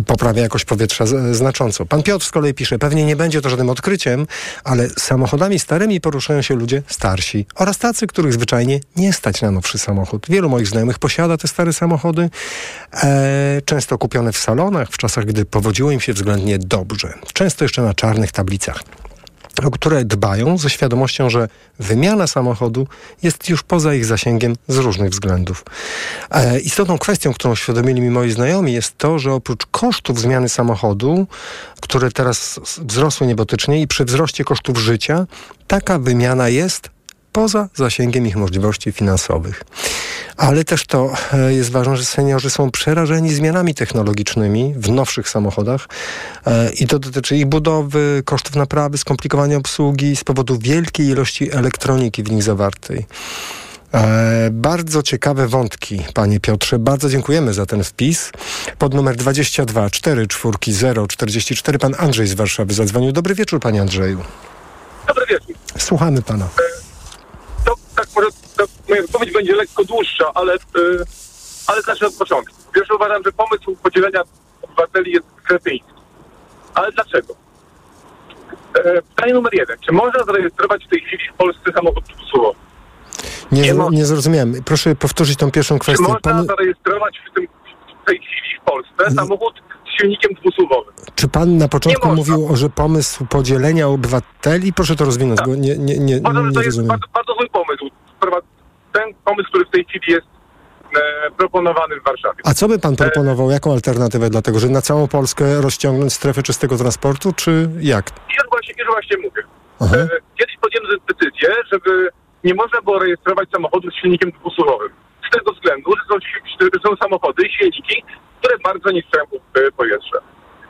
poprawia jakość powietrza znacząco. Pan Piotr z kolei pisze, pewnie nie będzie to żadnym odkryciem, ale samochodami starymi poruszają się ludzie starsi oraz tacy, których zwyczajnie nie stać na nowszy samochód. Wielu moich znajomych posiada te stare samochody, e, często kupione w salonach, w czasach, gdy powodziło im się względnie dobrze. Często jeszcze na czarnych tablicach o które dbają ze świadomością, że wymiana samochodu jest już poza ich zasięgiem z różnych względów. E, istotną kwestią, którą świadomili mi moi znajomi, jest to, że oprócz kosztów zmiany samochodu, które teraz wzrosły niebotycznie i przy wzroście kosztów życia, taka wymiana jest poza zasięgiem ich możliwości finansowych. Ale też to e, jest ważne, że seniorzy są przerażeni zmianami technologicznymi w nowszych samochodach e, i to dotyczy ich budowy, kosztów naprawy, skomplikowania obsługi z powodu wielkiej ilości elektroniki w nich zawartej. E, bardzo ciekawe wątki, panie Piotrze. Bardzo dziękujemy za ten wpis. Pod numer 22 44 44 pan Andrzej z Warszawy zadzwonił. Dobry wieczór, panie Andrzeju.
Dobry wieczór.
Słuchamy pana.
Tak może to moja wypowiedź będzie lekko dłuższa, ale, yy, ale zacznę od początku. Pierwszy uważam, że pomysł podzielenia obywateli jest kretyński. Ale dlaczego? E, pytanie numer jeden. Czy można zarejestrować w tej chwili w Polsce samochód usługowy?
Nie, nie, nie zrozumiałem. Proszę powtórzyć tą pierwszą
Czy
kwestię.
można
Pan,
zarejestrować w, tym, w tej chwili w Polsce samochód silnikiem dwusuwowym?
czy pan na początku
Nie
mówił, że pomysł podzielenia obywateli? Proszę to rozwinąć, bo nie, nie, nie,
Uważam, że
nie
to jest bardzo, bardzo zły pomysł. Ten pomysł, który w tej chwili jest e, proponowany w Warszawie.
A co by pan proponował? Jaką alternatywę dla tego? Że na całą Polskę rozciągnąć strefę czystego transportu, czy jak?
Już właśnie, już właśnie mówię.
Aha.
E, Kiedyś podjęto decyzję, żeby nie można było rejestrować samochodu z silnikiem dwusuwowym. Z tego względu, że są, są samochody i silniki, które bardzo niszczą e, powietrze.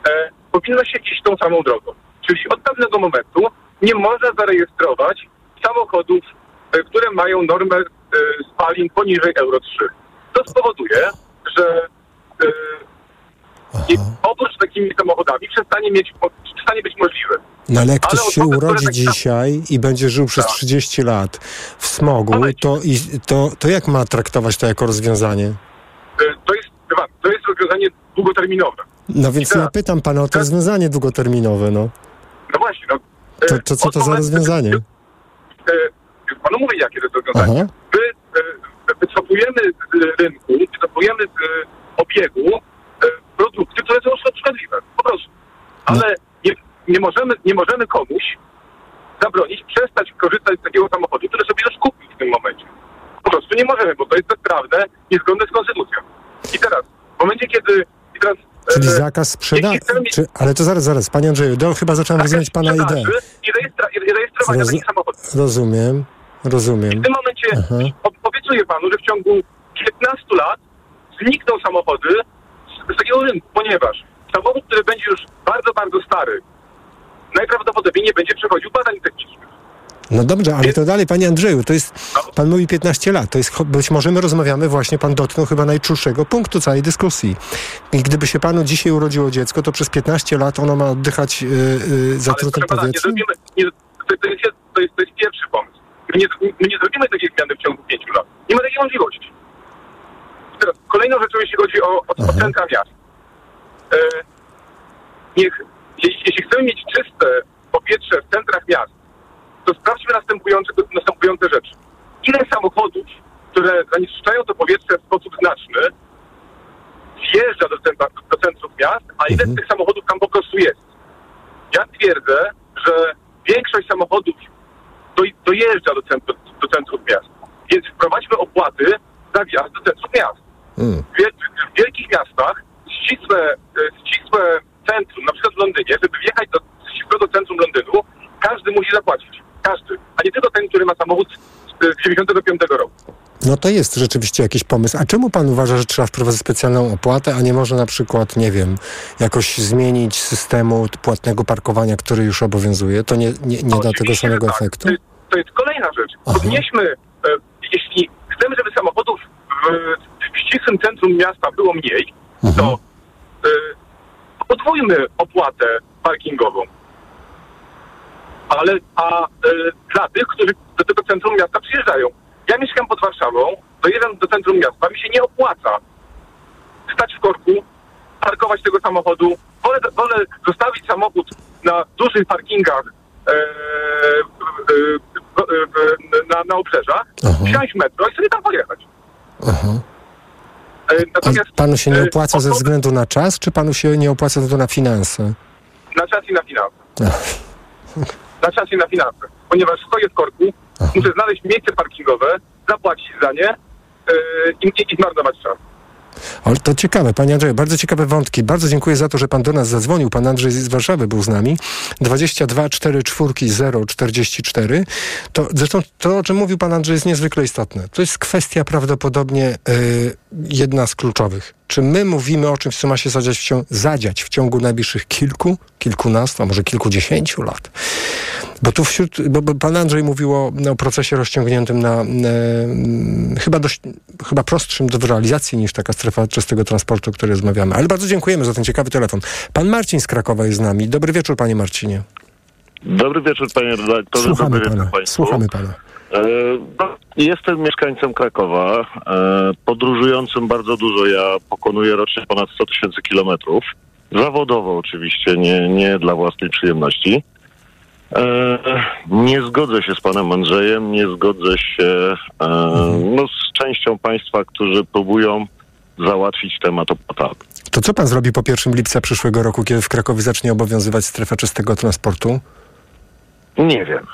E, powinno się iść tą samą drogą. Czyli od pewnego momentu nie można zarejestrować samochodów, e, które mają normę e, spalin poniżej Euro 3. To spowoduje, że e, i obrót takimi samochodami przestanie, mieć, przestanie być możliwy.
No ale jak ktoś
Ale
się urodzi
tak-
dzisiaj i będzie żył przez 30 lat w smogu, to, i, to, to jak ma traktować to jako rozwiązanie?
E, To jest, to jest rozwiązanie długoterminowe.
No więc ja pytam pana o to rozwiązanie długoterminowe, no.
No właśnie, no. e,
To, to co to za rozwiązanie?
E, panu mówię, jakie to jest rozwiązanie.
Aha.
My wycofujemy z rynku, wycofujemy z obiegu produkty, które są szkodliwe. Po prostu. Ale nie, nie, możemy, nie możemy komuś zabronić przestać korzystać z takiego samochodu, który sobie już kupił w tym momencie. Po prostu nie możemy, bo to jest bezprawne, niezgodne z konstytucją. I teraz, w momencie, kiedy... I teraz,
Czyli
e,
zakaz sprzedaży. Czy, ale to zaraz, zaraz, panie Andrzeju, do, chyba zacząłem rozumieć pana ideę.
i, rejestra, i rejestrowania
Roz-
takich samochodów.
Rozumiem, rozumiem.
W tym momencie
Aha.
ob- obiecuję panu, że w ciągu 15 lat znikną samochody z, takiego rynku, ponieważ samochód, który będzie już bardzo, bardzo stary, najprawdopodobniej nie będzie przechodził badań technicznych.
No dobrze, ale to dalej, panie Andrzeju, to jest, pan mówi 15 lat, to jest, być może my rozmawiamy właśnie, pan dotknął chyba najczulszego punktu całej dyskusji. I gdyby się panu dzisiaj urodziło dziecko, to przez 15 lat ono ma oddychać yy, yy, zatrutym
pana, nie
powietrzem?
zrobimy, nie, to, to, jest, to, jest, to jest pierwszy pomysł. My nie, my nie zrobimy takiej zmiany w ciągu 5 lat. Nie ma takiej możliwości. Kolejną rzeczą, jeśli chodzi o, o, o centra miast. E, niech, jeśli, jeśli chcemy mieć czyste powietrze w centrach miast, to sprawdźmy następujące, następujące rzeczy. Ile samochodów, które zanieczyszczają to powietrze w sposób znaczny, wjeżdża do, centra, do centrów miast, a ile z tych samochodów tam po prostu jest? Ja twierdzę, że większość samochodów do, dojeżdża do, centrum, do centrów miast. Więc wprowadźmy opłaty za wjazd do centrów miast.
Hmm.
W, wiel- w wielkich miastach ścisłe, e, ścisłe centrum, na przykład w Londynie, żeby wjechać do ścisłego centrum Londynu, każdy musi zapłacić. Każdy. A nie tylko ten, który ma samochód z e, 95 roku.
No to jest rzeczywiście jakiś pomysł. A czemu pan uważa, że trzeba wprowadzić specjalną opłatę, a nie może na przykład, nie wiem, jakoś zmienić systemu płatnego parkowania, który już obowiązuje? To nie, nie, nie da tego samego
tak.
efektu?
To, jest- to jest kolejna rzecz. Podnieśmy, e, jeśli chcemy, żeby samochodów w, w ścisłym centrum miasta było mniej, to e, podwójmy opłatę parkingową. Ale a e, dla tych, którzy do tego centrum miasta przyjeżdżają. Ja mieszkam pod Warszawą, dojeżdżam do centrum miasta, mi się nie opłaca stać w korku, parkować tego samochodu. Wolę, wolę zostawić samochód na dużych parkingach e, e, e, na, na obrzeżach, wsiąść metro i sobie tam pojechać.
Aha.
E, natomiast
panu się nie
e,
opłaca ze względu na czas, czy panu się nie opłaca ze względu na finanse?
na czas i na finanse. <laughs> Na czas i na finanse. Ponieważ stoję w korku, muszę znaleźć miejsce parkingowe, zapłacić za nie i, i, i zmarnować czas.
Ale to ciekawe, panie Andrzeju, bardzo ciekawe wątki. Bardzo dziękuję za to, że pan do nas zadzwonił. Pan Andrzej z Warszawy był z nami. 22 4 4 0 44. To, zresztą to, o czym mówił pan Andrzej, jest niezwykle istotne. To jest kwestia prawdopodobnie y, jedna z kluczowych. Czy my mówimy o czymś, co ma się zadziać w, ciągu, zadziać w ciągu najbliższych kilku, kilkunastu, a może kilkudziesięciu lat? Bo tu wśród, bo, bo pan Andrzej mówił o, o procesie rozciągniętym na e, chyba dość, chyba prostszym do realizacji niż taka strefa czystego transportu, o której rozmawiamy. Ale bardzo dziękujemy za ten ciekawy telefon. Pan Marcin z Krakowa jest z nami. Dobry wieczór, panie Marcinie.
Dobry wieczór, panie redaktorze.
Słuchamy
Dobry
pana. Słuchamy pana.
E, jestem mieszkańcem Krakowa, e, podróżującym bardzo dużo. Ja pokonuję rocznie ponad 100 tysięcy kilometrów. Zawodowo oczywiście, nie, nie dla własnej przyjemności. E, nie zgodzę się z panem Andrzejem, nie zgodzę się no, z częścią państwa, którzy próbują załatwić temat opłatami.
To co pan zrobi po 1 lipca przyszłego roku, kiedy w Krakowie zacznie obowiązywać strefa czystego transportu?
Nie wiem.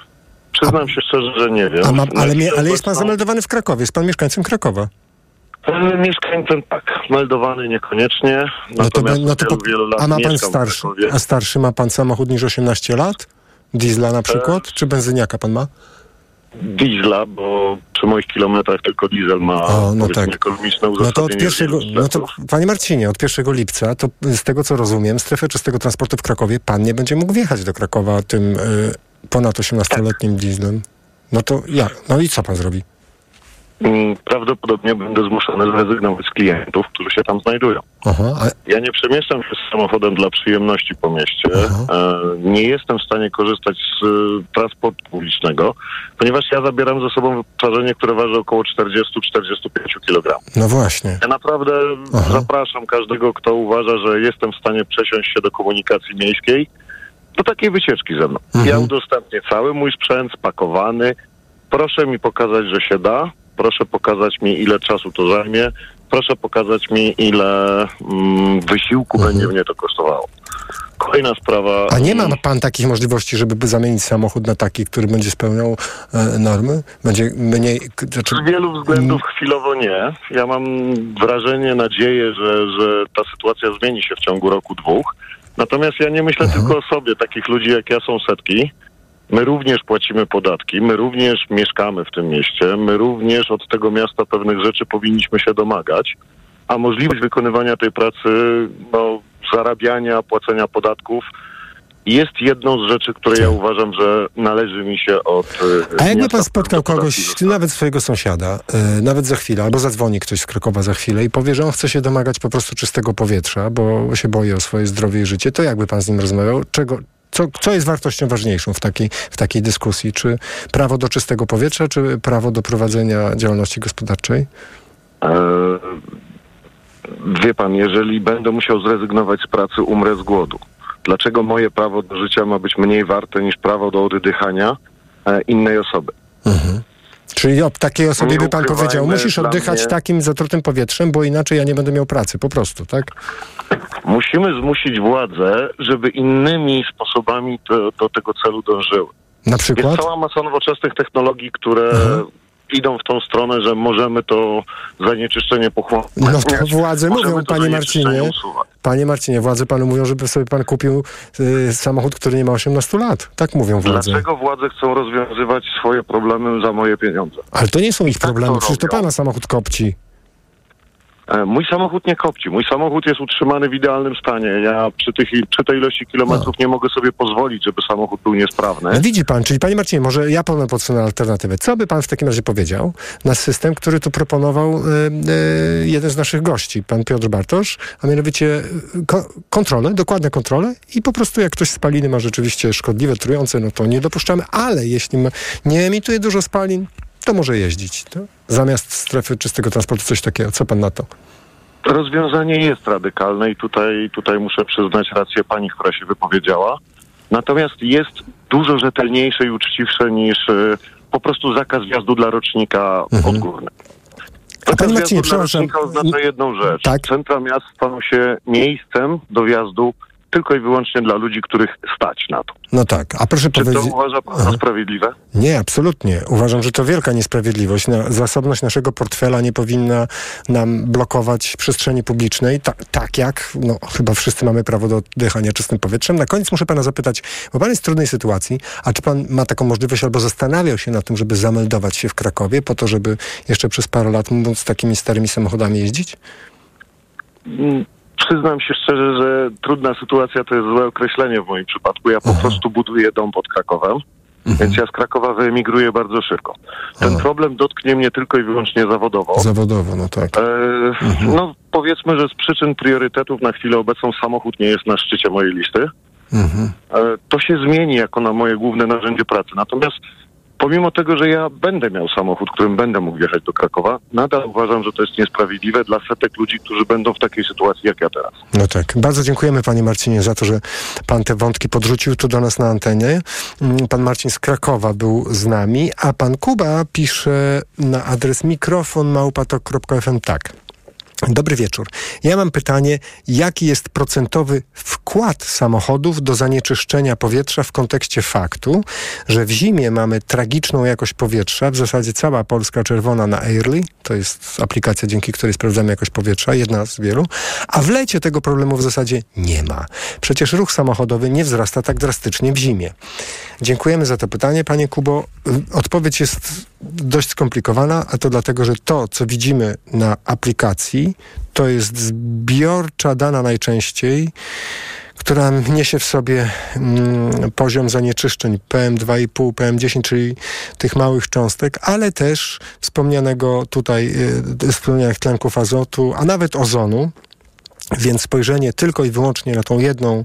Przyznam się szczerze, że nie wiem.
Ma, ale, ale jest pan zameldowany w Krakowie, jest pan mieszkańcem Krakowa.
E, Mieszkańcem tak, meldowany niekoniecznie.
No to, no to
wielu,
a ma pan starszy, a starszy ma pan samochód niż 18 lat? Diesla na przykład? Czy benzyniaka pan ma?
Diesla, bo przy moich kilometrach tylko diesel ma
O, no tak.
ekonomiczne
No to od pierwszego, no to panie Marcinie, od 1 lipca, to z tego co rozumiem, strefę czystego transportu w Krakowie, pan nie będzie mógł wjechać do Krakowa tym y, ponad 18-letnim dieslem. No to ja, no i co pan zrobi?
Mm, Prawdopodobnie będę zmuszony zrezygnować z klientów, którzy się tam znajdują.
Aha, a,
Ja nie przemieszczam się z samochodem dla przyjemności po mieście. E, nie jestem w stanie korzystać z e, transportu publicznego, ponieważ ja zabieram ze sobą wyposażenie, które waży około 40-45 kg.
no właśnie.
Ja naprawdę zapraszam każdego, kto uważa, że jestem w stanie przesiąść się do komunikacji miejskiej, do takiej wycieczki ze mną. Ja udostępnię cały mój sprzęt spakowany. Proszę mi pokazać, że się da. Proszę pokazać mi, ile czasu to zajmie. Proszę pokazać mi, ile mm, wysiłku będzie mnie to kosztowało. Kolejna sprawa.
A nie ma pan takich możliwości, żeby zamienić samochód na taki, który będzie spełniał e, normy? Będzie mniej... Znaczy,
Z wielu względów chwilowo nie. Ja mam wrażenie, nadzieję, że, że ta sytuacja zmieni się w ciągu roku, dwóch. Natomiast ja nie myślę tylko o sobie. Takich ludzi jak ja są setki. My również płacimy podatki, my również mieszkamy w tym mieście, my również od tego miasta pewnych rzeczy powinniśmy się domagać, a możliwość wykonywania tej pracy, no, zarabiania, płacenia podatków jest jedną z rzeczy, które ja uważam, że należy mi się od e,
A jakby pan spotkał kogoś, nawet swojego sąsiada, e, nawet za chwilę, albo zadzwoni ktoś z Krakowa za chwilę i powie, że on chce się domagać po prostu czystego powietrza, bo się boi o swoje zdrowie i życie, to jakby pan z nim rozmawiał? Czego, co, co jest wartością ważniejszą w takiej, w takiej dyskusji? Czy prawo do czystego powietrza, czy prawo do prowadzenia działalności gospodarczej?
E, Wie pan, jeżeli będę musiał zrezygnować z pracy, umrę z głodu. Dlaczego moje prawo do życia ma być mniej warte niż prawo do oddychania e, innej osoby?
Czyli o takiej osobie by pan powiedział, musisz oddychać
mnie-
takim zatrutym powietrzem, bo inaczej ja nie będę miał pracy, po prostu, tak?
Musimy zmusić władze, żeby innymi sposobami do, do tego celu dążyły.
Na przykład?
Jest cała masa nowoczesnych technologii, które idą w tą stronę, że możemy to zanieczyszczenie pochłonąć.
No <laughs> to władze
Możemy
mówią, panie Marcinie,
usuwać.
panie Marcinie, władze panu mówią, żeby sobie pan kupił y, samochód, który nie ma 18 lat. Tak mówią władze.
Dlaczego władze chcą rozwiązywać swoje problemy za moje pieniądze?
Ale to nie są ich problemy,
to
przecież to pana samochód kopci.
E, Mój samochód nie kopci. Mój samochód jest utrzymany w idealnym stanie. Ja przy, tych, przy tej ilości kilometrów nie mogę sobie pozwolić, żeby samochód był niesprawny.
No widzi pan, czyli panie Marcinie, może ja panu podsunę alternatywę. Co by pan w takim razie powiedział na system, który tu proponował y, y, jeden z naszych gości, pan Piotr Bartosz, a mianowicie ko- kontrolę, dokładne kontrole i po prostu jak ktoś spaliny ma rzeczywiście szkodliwe, trujące, no to nie dopuszczamy, ale jeśli ma, nie emituje dużo spalin, to może jeździć. To zamiast strefy czystego transportu coś takiego. Co pan na to?
Rozwiązanie jest radykalne i tutaj, tutaj muszę przyznać rację pani, która się wypowiedziała. Natomiast jest dużo rzetelniejsze i uczciwsze niż y, po prostu zakaz wjazdu dla rocznika
Mhm.
odgórny.
A
wjazdu
Marcinie, przepraszam.
rocznika oznacza jedną rzecz.
Tak.
Centra miast staną się miejscem do wjazdu tylko i wyłącznie dla ludzi, których stać na to.
No tak, a proszę
Czy to
powiedzieć...
uważa pan za sprawiedliwe?
Nie, absolutnie. Uważam, że to wielka niesprawiedliwość. Zasobność naszego portfela nie powinna nam blokować przestrzeni publicznej, ta, tak jak no, chyba wszyscy mamy prawo do oddychania czystym powietrzem. Na koniec muszę pana zapytać, bo pan jest w trudnej sytuacji, a czy pan ma taką możliwość albo zastanawiał się nad tym, żeby zameldować się w Krakowie po to, żeby jeszcze przez parę lat móc takimi starymi samochodami jeździć?
Przyznam się szczerze, że trudna sytuacja to jest złe określenie w moim przypadku. Ja po prostu buduję dom pod Krakowem, więc ja z Krakowa wyemigruję bardzo szybko. Ten problem dotknie mnie tylko i wyłącznie zawodowo.
Zawodowo, no tak.
E, No powiedzmy, że z przyczyn priorytetów na chwilę obecną samochód nie jest na szczycie mojej listy.
Mhm.
E, To się zmieni jako na moje główne narzędzie pracy. Natomiast pomimo tego, że ja będę miał samochód, którym będę mógł jechać do Krakowa, nadal uważam, że to jest niesprawiedliwe dla setek ludzi, którzy będą w takiej sytuacji jak ja teraz.
No tak. Bardzo dziękujemy panie Marcinie za to, że pan te wątki podrzucił tu do nas na antenie. Mm, Pan Marcin z Krakowa był z nami, a pan Kuba pisze na adres mikrofonmałpatok.fm tak. Dobry wieczór. Ja mam pytanie, jaki jest procentowy wkład samochodów do zanieczyszczenia powietrza w kontekście faktu, że w zimie mamy tragiczną jakość powietrza, w zasadzie cała Polska czerwona na Airly, to jest aplikacja, dzięki której sprawdzamy jakość powietrza, jedna z wielu, a w lecie tego problemu w zasadzie nie ma. Przecież ruch samochodowy nie wzrasta tak drastycznie w zimie. Dziękujemy za to pytanie, panie Kubo. Odpowiedź jest dość skomplikowana, a to dlatego, że to, co widzimy na aplikacji, to jest zbiorcza dana najczęściej, która niesie w sobie mm, poziom zanieczyszczeń PM2,5, PM10, czyli tych małych cząstek, ale też wspomnianego tutaj, y, wspomnianych tlenków azotu, a nawet ozonu. Więc spojrzenie tylko i wyłącznie na tą jedną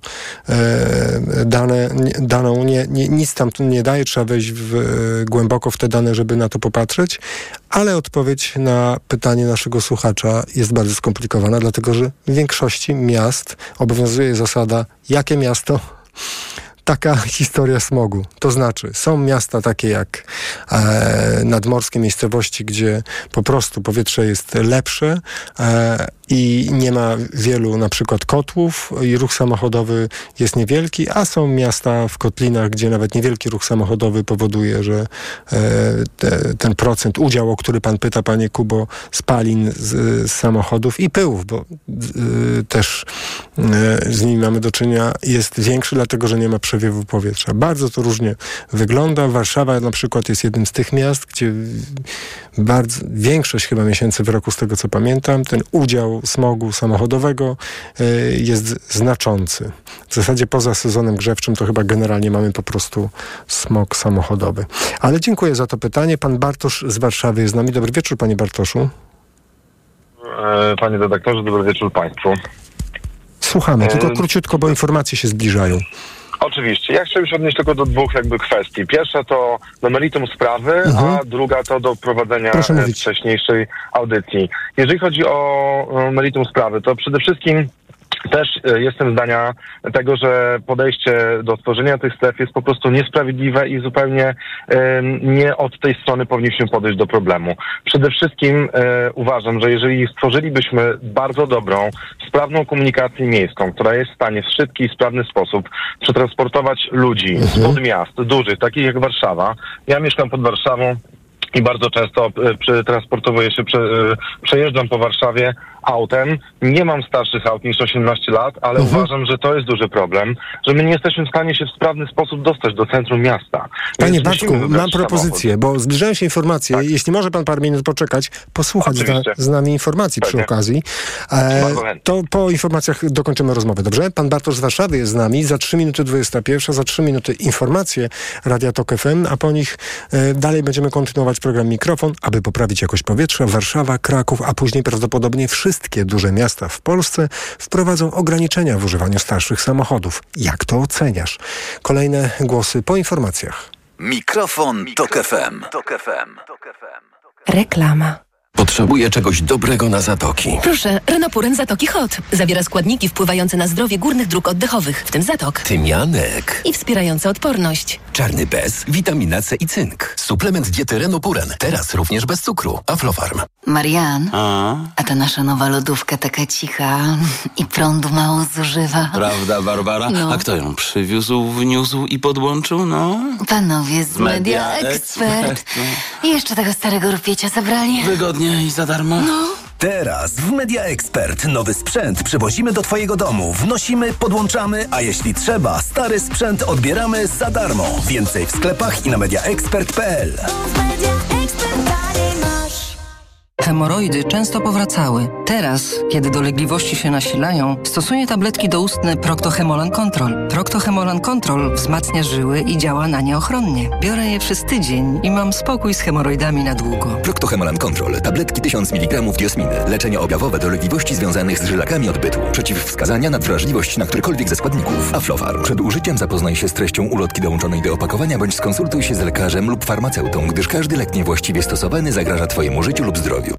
e, dane, daną, nie, nie, nic tam nie daje, trzeba wejść w, e, głęboko w te dane, żeby na to popatrzeć, ale odpowiedź na pytanie naszego słuchacza jest bardzo skomplikowana, dlatego że w większości miast obowiązuje zasada, jakie miasto, taka <laughs> historia smogu. To znaczy, są miasta takie jak e, nadmorskie miejscowości, gdzie po prostu powietrze jest lepsze e, i nie ma wielu na przykład kotłów i ruch samochodowy jest niewielki, a są miasta w kotlinach, gdzie nawet niewielki ruch samochodowy powoduje, że e, te, ten procent, udział, o który pan pyta, panie Kubo, spalin z, z samochodów i pyłów, bo y, też y, z nimi mamy do czynienia, jest większy, dlatego że nie ma przewiewu powietrza. Bardzo to różnie wygląda. Warszawa na przykład jest jednym z tych miast, gdzie bardzo, większość chyba miesięcy w roku, z tego co pamiętam, ten udział smogu samochodowego y, jest znaczący. W zasadzie poza sezonem grzewczym to chyba generalnie mamy po prostu smog samochodowy. Ale dziękuję za to pytanie. Pan Bartosz z Warszawy jest z nami. Dobry wieczór, panie Bartoszu.
E, Panie redaktorze, dobry wieczór Państwu.
Słuchamy, tylko
E,
króciutko, bo informacje się zbliżają.
Oczywiście. Ja chciałem się odnieść tylko do dwóch jakby kwestii. Pierwsza to do meritum sprawy,
Mhm.
a druga to do prowadzenia wcześniejszej audycji. Jeżeli chodzi o meritum sprawy, to przede wszystkim też e, jestem zdania tego, że podejście do stworzenia tych stref jest po prostu niesprawiedliwe i zupełnie nie od tej strony powinniśmy podejść do problemu. Przede wszystkim e, uważam, że jeżeli stworzylibyśmy bardzo dobrą, sprawną komunikację miejską, która jest w stanie w szybki i sprawny sposób przetransportować ludzi spod miast dużych, takich jak Warszawa. Ja mieszkam pod Warszawą, i bardzo często e, przetransportowuję się, prze, przejeżdżam po Warszawie autem. Nie mam starszych aut niż 18 lat, ale
Mhm.
uważam, że to jest duży problem, że my nie jesteśmy w stanie się w sprawny sposób dostać do centrum miasta.
Panie
wybrać
mam propozycję, bo zbliżają się informacje. Jeśli może pan parę minut poczekać, posłuchać z, nami informacji przy
Pewnie.
okazji. E, to po informacjach dokończymy rozmowę, dobrze? Pan Bartosz z Warszawy jest z nami. Za 3 minuty 21, za 3 minuty informacje Radia Tok FM, a po nich e, dalej będziemy kontynuować program Mikrofon, aby poprawić jakość powietrza. Warszawa, Kraków, a później prawdopodobnie wszystkie duże miasta w Polsce wprowadzą ograniczenia w używaniu starszych samochodów. Jak to oceniasz? Kolejne głosy po informacjach.
Mikrofon, Tok FM.
Reklama.
Potrzebuję czegoś dobrego na zatoki.
Proszę, Renopuren Zatoki Hot. Zawiera składniki wpływające na zdrowie górnych dróg oddechowych, w tym zatok.
Tymianek.
I wspierające odporność.
Czarny bez, witamina C i cynk. Suplement diety Renopuren. Teraz również bez cukru. Aflofarm.
Marian, a ta nasza nowa lodówka taka cicha i prądu mało zużywa.
Prawda, Barbara?
No.
A kto ją przywiózł, wniósł i podłączył? No.
Panowie z Media,
Media
Expert.
Expert,
I jeszcze tego starego rupiecia zabrali.
Wygodnie i za darmo.
No.
Teraz w Media Expert nowy sprzęt przywozimy do Twojego domu, wnosimy, podłączamy, a jeśli trzeba, stary sprzęt odbieramy za darmo. Więcej w sklepach i na mediaexpert.pl.
Hemoroidy często powracały. Teraz, kiedy dolegliwości się nasilają, stosuję tabletki doustne Proctohemolan Control. Proctohemolan Control wzmacnia żyły i działa na nie ochronnie. Biorę je przez tydzień i mam spokój z hemoroidami na długo.
Proctohemolan Control. Tabletki 1000 mg diosminy. Leczenie objawowe dolegliwości związanych z żylakami odbytu. Przeciwwskazania na wrażliwość na którykolwiek ze składników. Aflofarm. Przed użyciem zapoznaj się z treścią ulotki dołączonej do opakowania bądź skonsultuj się z lekarzem lub farmaceutą, gdyż każdy lek niewłaściwie stosowany zagraża Twojemu życiu lub zdrowiu.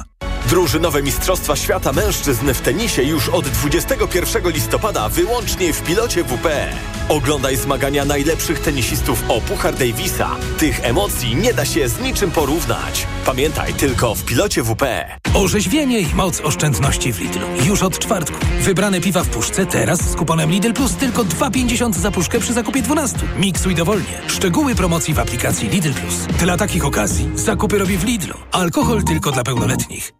Телеграм.
Drużynowe Mistrzostwa Świata Mężczyzn w tenisie już od 21 listopada wyłącznie w pilocie WP. Oglądaj zmagania najlepszych tenisistów o Puchar Davisa. Tych emocji nie da się z niczym porównać. Pamiętaj tylko w pilocie WP.
Orzeźwienie i moc oszczędności w Lidlu. Już od czwartku. Wybrane piwa w puszce teraz z kuponem Lidl Plus tylko 2,50 za puszkę przy zakupie 12. Miksuj dowolnie. Szczegóły promocji w aplikacji Lidl Plus. Dla takich okazji zakupy robię w Lidlu. Alkohol tylko dla pełnoletnich.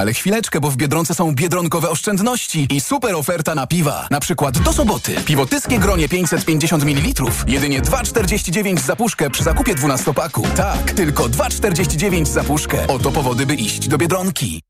Ale chwileczkę, bo w Biedronce są biedronkowe oszczędności i super oferta na piwa. Na przykład do soboty. Piwo Tyskie Gronie 550 ml. Jedynie 2,49 za puszkę przy zakupie 12-paku. Tak, tylko 2,49 za puszkę. Oto powody, by iść do Biedronki.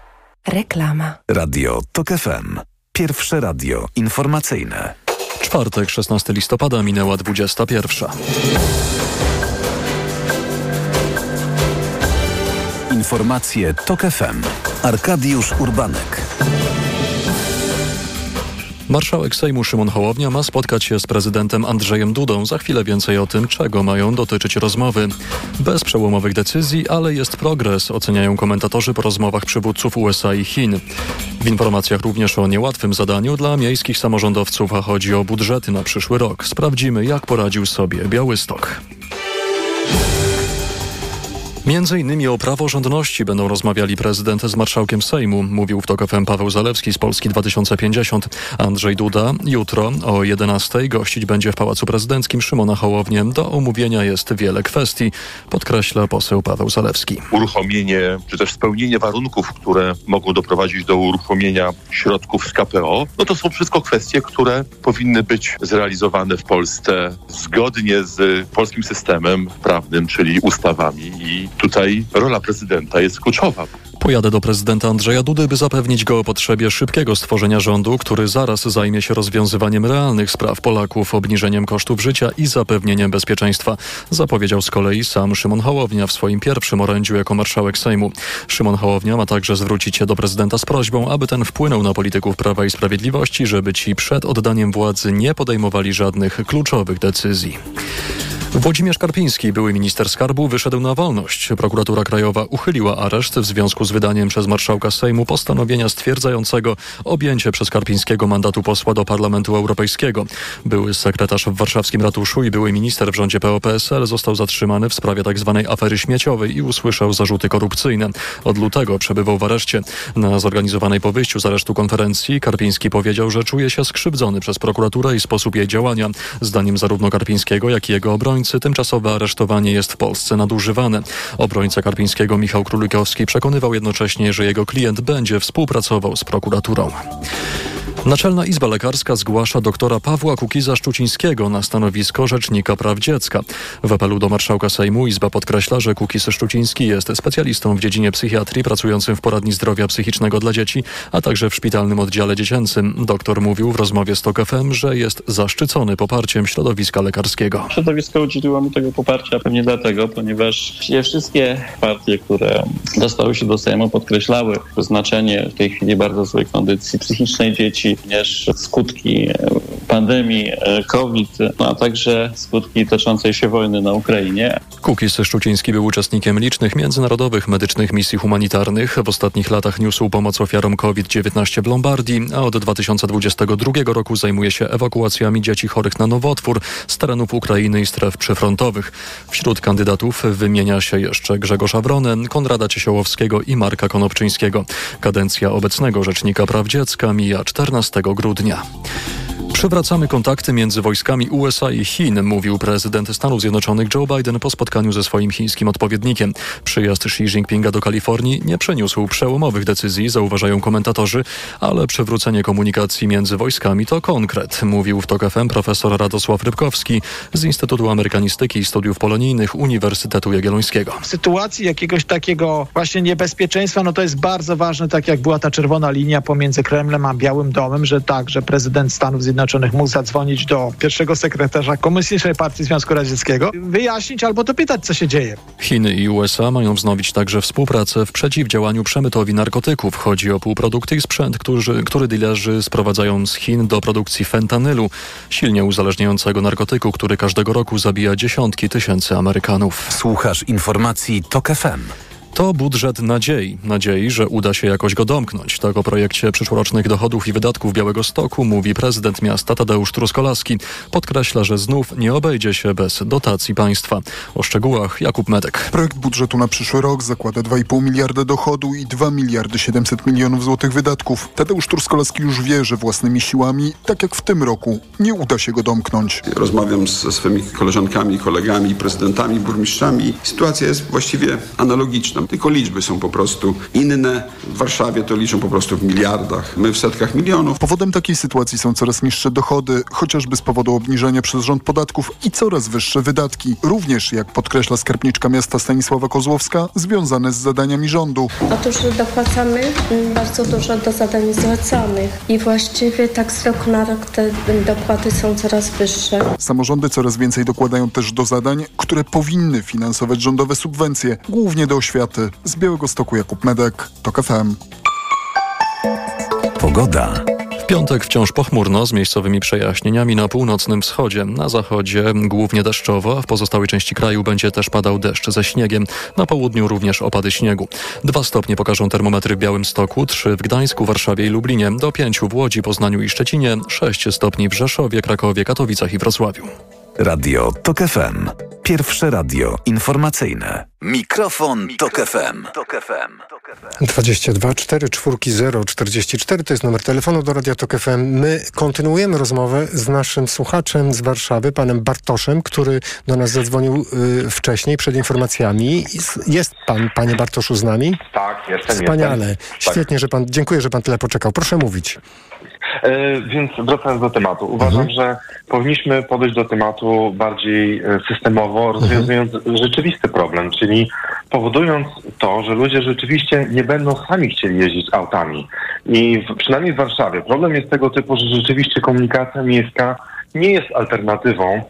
Reklama.
Radio TOK FM. Pierwsze radio informacyjne.
Czwartek, 16 listopada, minęła 21.
Informacje TOK FM. Arkadiusz Urbanek.
Marszałek Sejmu Szymon Hołownia ma spotkać się z prezydentem Andrzejem Dudą. Za chwilę więcej o tym, czego mają dotyczyć rozmowy. Bez przełomowych decyzji, ale jest progres, oceniają komentatorzy po rozmowach przywódców USA i Chin. W informacjach również o niełatwym zadaniu dla miejskich samorządowców, a chodzi o budżety na przyszły rok. Sprawdzimy, jak poradził sobie Białystok. Między innymi o praworządności będą rozmawiali prezydent z marszałkiem Sejmu, mówił w TOK Paweł Zalewski z Polski 2050. Andrzej Duda jutro o 11 gościć będzie w Pałacu Prezydenckim Szymona Hołownię. Do omówienia jest wiele kwestii, podkreśla poseł Paweł Zalewski.
Uruchomienie, czy też spełnienie warunków, które mogą doprowadzić do uruchomienia środków z KPO, no to są wszystko kwestie, które powinny być zrealizowane w Polsce zgodnie z polskim systemem prawnym, czyli ustawami i tutaj rola prezydenta jest kluczowa.
Pojadę do prezydenta Andrzeja Dudy, by zapewnić go o potrzebie szybkiego stworzenia rządu, który zaraz zajmie się rozwiązywaniem realnych spraw Polaków, obniżeniem kosztów życia i zapewnieniem bezpieczeństwa. Zapowiedział z kolei sam Szymon Hołownia w swoim pierwszym orędziu jako marszałek Sejmu. Szymon Hołownia ma także zwrócić się do prezydenta z prośbą, aby ten wpłynął na polityków Prawa i Sprawiedliwości, żeby ci przed oddaniem władzy nie podejmowali żadnych kluczowych decyzji. Włodzimierz Karpiński, były minister skarbu, wyszedł na wolność. Prokuratura Krajowa uchyliła areszt w związku z wydaniem przez marszałka Sejmu postanowienia stwierdzającego objęcie przez Karpińskiego mandatu posła do Parlamentu Europejskiego. Były sekretarz w warszawskim ratuszu i były minister w rządzie PO-PSL został zatrzymany w sprawie tzw. Tak afery śmieciowej i usłyszał zarzuty korupcyjne. Od lutego przebywał w areszcie. Na zorganizowanej po wyjściu z aresztu konferencji Karpiński powiedział, że czuje się skrzywdzony przez prokuraturę i sposób jej działania. Zdaniem zarówno Karpińskiego, jak i jego obrońcy obrońcy tymczasowe aresztowanie jest w Polsce nadużywane. Obrońca Karpińskiego Michał Królikowski przekonywał jednocześnie, że jego klient będzie współpracował z prokuraturą. Naczelna Izba Lekarska zgłasza doktora Pawła Kukiza-Szczucińskiego na stanowisko Rzecznika Praw Dziecka. W apelu do marszałka Sejmu Izba podkreśla, że Kukiz-Szczuciński jest specjalistą w dziedzinie psychiatrii pracującym w poradni zdrowia psychicznego dla dzieci, a także w szpitalnym oddziale dziecięcym. Doktor mówił w rozmowie z TOK FM, że jest zaszczycony poparciem środowiska lekarskiego.
Środowisko udzieliło mi tego poparcia pewnie dlatego, ponieważ wszystkie partie, które dostały się do Sejmu podkreślały znaczenie w tej chwili bardzo złej kondycji psychicznej dzieci, również skutki e, pandemii e, COVID, no a także skutki toczącej się wojny na Ukrainie.
Kukis Szczuciński był uczestnikiem licznych międzynarodowych medycznych misji humanitarnych. W ostatnich latach niósł pomoc ofiarom COVID-19 w Lombardii, a od 2022 roku zajmuje się ewakuacjami dzieci chorych na nowotwór z terenów Ukrainy i stref przyfrontowych. Wśród kandydatów wymienia się jeszcze Grzegorza Wronę, Konrada Ciesiołowskiego i Marka Konopczyńskiego. Kadencja obecnego Rzecznika Praw Dziecka mija 14 grudnia. Przywracamy kontakty między wojskami USA i Chin, mówił prezydent Stanów Zjednoczonych Joe Biden po spotkaniu ze swoim chińskim odpowiednikiem. Przyjazd Xi Jinpinga do Kalifornii nie przeniósł przełomowych decyzji, zauważają komentatorzy, ale przywrócenie komunikacji między wojskami to konkret, mówił w TOK FM profesor Radosław Rybkowski z Instytutu Amerykanistyki i Studiów Polonijnych Uniwersytetu Jagiellońskiego.
W sytuacji jakiegoś takiego właśnie niebezpieczeństwa, no to jest bardzo ważne, tak jak była ta czerwona linia pomiędzy Kremlem a Białym Że tak, że prezydent Stanów Zjednoczonych Zjednoczonych mógł zadzwonić do pierwszego sekretarza Komunistycznej Partii Związku Radzieckiego, wyjaśnić albo dopytać, co się dzieje.
Chiny i USA mają wznowić także współpracę w przeciwdziałaniu przemytowi narkotyków. Chodzi o półprodukty i sprzęt, który, który dealerzy sprowadzają z Chin do produkcji fentanylu, silnie uzależniającego narkotyku, który każdego roku zabija dziesiątki tysięcy Amerykanów.
Słuchasz informacji TOK FM.
To budżet nadziei. Nadziei, że uda się jakoś go domknąć. Tak o projekcie przyszłorocznych dochodów i wydatków Białego Stoku mówi prezydent miasta Tadeusz Truskolaski. Podkreśla, że znów nie obejdzie się bez dotacji państwa. O szczegółach Jakub Medek.
Projekt budżetu na przyszły rok zakłada 2,5 miliarda dochodu i 2 miliardy 700 milionów złotych wydatków. Tadeusz Truskolaski już wie, że własnymi siłami, tak jak w tym roku, nie uda się go domknąć.
Rozmawiam ze swoimi koleżankami, kolegami, prezydentami, burmistrzami. Sytuacja jest właściwie analogiczna tylko liczby są po prostu inne. W Warszawie to liczą po prostu w miliardach, my w setkach milionów.
Powodem takiej sytuacji są coraz niższe dochody, chociażby z powodu obniżenia przez rząd podatków i coraz wyższe wydatki. Również, jak podkreśla skarbniczka miasta Stanisława Kozłowska, związane z zadaniami rządu.
Otóż dopłacamy bardzo dużo do zadań zlecanych i właściwie tak z roku na rok te dopłaty są coraz wyższe.
Samorządy coraz więcej dokładają też do zadań, które powinny finansować rządowe subwencje, głównie do oświaty z Białego Stoku Jakub Medek, TOK FM.
Pogoda.
W piątek wciąż pochmurno z miejscowymi przejaśnieniami na północnym wschodzie. Na zachodzie głównie deszczowo, a w pozostałej części kraju będzie też padał deszcz ze śniegiem. Na południu również opady śniegu. Dwa stopnie pokażą termometry w Białym Stoku, trzy w Gdańsku, Warszawie i Lublinie, do pięciu w Łodzi, Poznaniu i Szczecinie, sześć stopni w Rzeszowie, Krakowie, Katowicach i Wrocławiu.
Radio TOK FM. Pierwsze radio informacyjne. Mikrofon, Mikrofon Tok FM. Tok
FM. 22 4 4 0 44 to jest numer telefonu do Radia Tok FM. My kontynuujemy rozmowę z naszym słuchaczem z Warszawy, panem Bartoszem, który do nas zadzwonił y, wcześniej przed informacjami. Jest pan, panie Bartoszu, z nami?
Tak, jestem.
Wspaniale.
Jestem.
Świetnie, tak. że pan, dziękuję, że pan tyle poczekał. Proszę mówić.
E, więc wracając do tematu, uważam,
Mhm.
że powinniśmy podejść do tematu bardziej e, systemowo, rozwiązując rzeczywisty problem, czyli powodując to, że ludzie rzeczywiście nie będą sami chcieli jeździć autami. I w, przynajmniej w Warszawie problem jest tego typu, że rzeczywiście komunikacja miejska nie jest alternatywą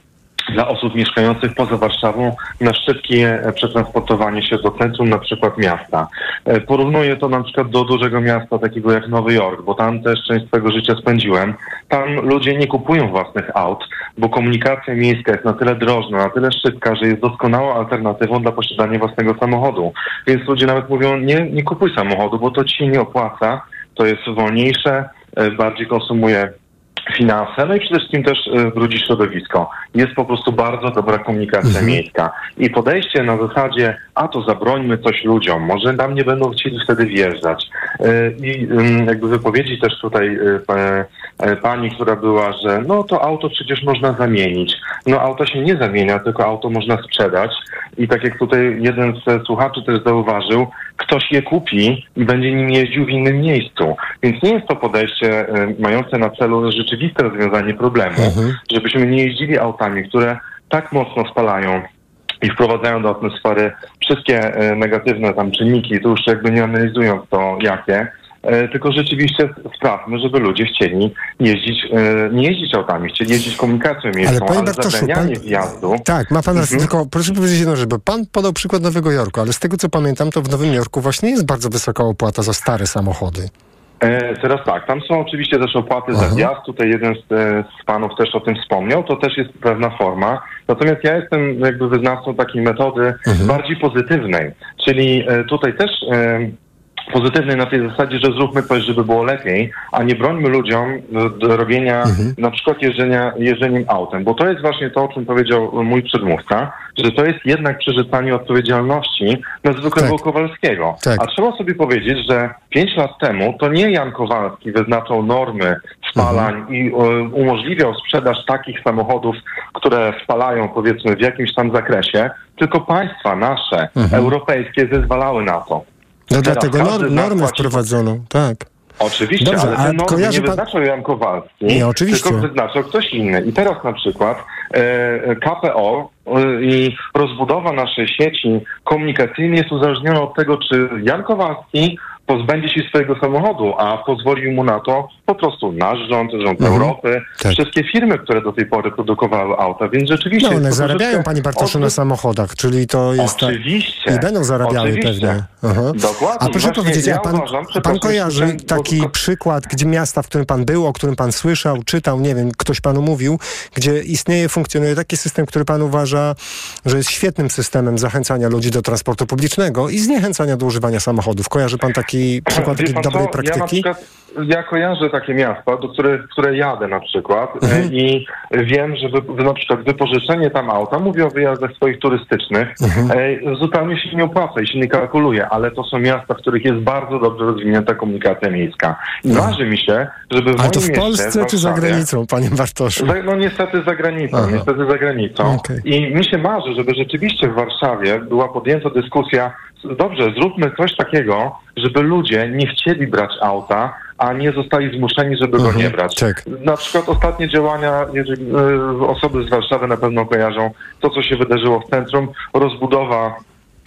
dla osób mieszkających poza Warszawą na szybkie e, przetransportowanie się do centrum na przykład miasta. E, Porównuję to na przykład do dużego miasta takiego jak Nowy Jork, bo tam też część swojego życia spędziłem. Tam ludzie nie kupują własnych aut, bo komunikacja miejska jest na tyle drożna, na tyle szybka, że jest doskonałą alternatywą dla posiadania własnego samochodu. Więc ludzie nawet mówią, nie, nie kupuj samochodu, bo to ci nie opłaca, to jest wolniejsze, e, bardziej konsumuje finanse, no i przede wszystkim też e, brudzi środowisko. Jest po prostu bardzo dobra komunikacja miejska. I podejście na zasadzie, a to zabrońmy coś ludziom, może nam nie będą chcieli wtedy wjeżdżać. E, I jakby wypowiedzi też tutaj pa- e, pani, która była, że no to auto przecież można zamienić. No auto się nie zamienia, tylko auto można sprzedać. I tak jak tutaj jeden z słuchaczy też zauważył, ktoś je kupi i będzie nim jeździł w innym miejscu. Więc nie jest to podejście mające na celu rzeczywiste rozwiązanie problemu, żebyśmy nie jeździli autami, które tak mocno spalają i wprowadzają do atmosfery wszystkie e, negatywne tam czynniki, to już jakby nie analizując to jakie, e, tylko rzeczywiście sprawmy, żeby ludzie chcieli jeździć, e, nie jeździć autami, chcieli jeździć komunikacją miejską,
Ale panie
ale
Bartoszu,
zabranianie
pan-
wjazdu...
Tak, ma pan rację,
Mhm.
tylko proszę powiedzieć jedną rzecz, bo pan podał przykład Nowego Jorku, ale z tego co pamiętam, to w Nowym Jorku właśnie jest bardzo wysoka opłata za stare samochody.
E, teraz tak, tam są oczywiście też opłaty za wjazd. Tutaj jeden z, e, z panów też o tym wspomniał. To też jest pewna forma. Natomiast ja jestem jakby wyznawcą takiej metody bardziej pozytywnej. Czyli e, tutaj też pozytywnej na tej zasadzie, że zróbmy coś, żeby było lepiej, a nie brońmy ludziom do, do robienia na przykład jeżdżenia, jeżdżeniem autem. Bo to jest właśnie to, o czym powiedział mój przedmówca, że to jest jednak przerzucanie odpowiedzialności na zwykłego Kowalskiego. A trzeba sobie powiedzieć, że pięć lat temu to nie Jan Kowalski wyznaczał normy spalań i e, umożliwiał sprzedaż takich samochodów, które spalają powiedzmy w jakimś tam zakresie, tylko państwa nasze, europejskie zezwalały na to.
No dlatego nor-
płaci-
wprowadzono, tak.
Oczywiście,
Dobrze,
ale te normy nie
pan-
wyznaczał Jan Kowalski,
Nie, oczywiście.
tylko wyznaczał ktoś inny. I teraz na przykład e, KPO e, i rozbudowa naszej sieci komunikacyjnej jest uzależniona od tego, czy Jan Kowalski pozbędzie się swojego samochodu, a pozwolił mu na to po prostu nasz rząd, rząd
Mhm.
Europy,
Tak.
wszystkie firmy, które do tej pory produkowały auta, więc rzeczywiście...
No one zarabiają, panie Bartoszu, na
odwrót-
samochodach, czyli to jest... ta-
Oczywiście.
I będą zarabiały
Oczywiście.
pewnie. Aha.
Dokładnie.
A proszę
Właśnie
powiedzieć,
ja
a pan,
uważam,
pan kojarzy
że-
taki przykład, gdzie miasta, w którym pan był, o którym pan słyszał, czytał, nie wiem, ktoś panu mówił, gdzie istnieje, funkcjonuje taki system, który pan uważa, że jest świetnym systemem zachęcania ludzi do transportu publicznego i zniechęcania do używania samochodów. Kojarzy pan taki przykład
Wie
takiej
pan
dobrej
co? Ja, na
praktyki?
przykład, ja kojarzę takie miasta, do których, które jadę na przykład
Mhm.
e, i wiem, że wy, na przykład wypożyczenie tam auta, mówię o wyjazdach swoich turystycznych,
Mhm.
e, zupełnie się nie opłaca i się nie kalkuluje, ale to są miasta, w których jest bardzo dobrze rozwinięta komunikacja miejska. I marzy mi się, żeby w
No. Ale to w
mieście,
Polsce czy za granicą, panie Bartoszu?
za- No niestety za granicą,
Aha.
niestety za granicą.
Okej.
I mi się marzy, żeby rzeczywiście w Warszawie była podjęta dyskusja, dobrze, zróbmy coś takiego, żeby ludzie nie chcieli brać auta, a nie zostali zmuszeni, żeby go nie brać.
tak.
Na przykład ostatnie działania, jeżeli y, osoby z Warszawy na pewno kojarzą, to co się wydarzyło w centrum, rozbudowa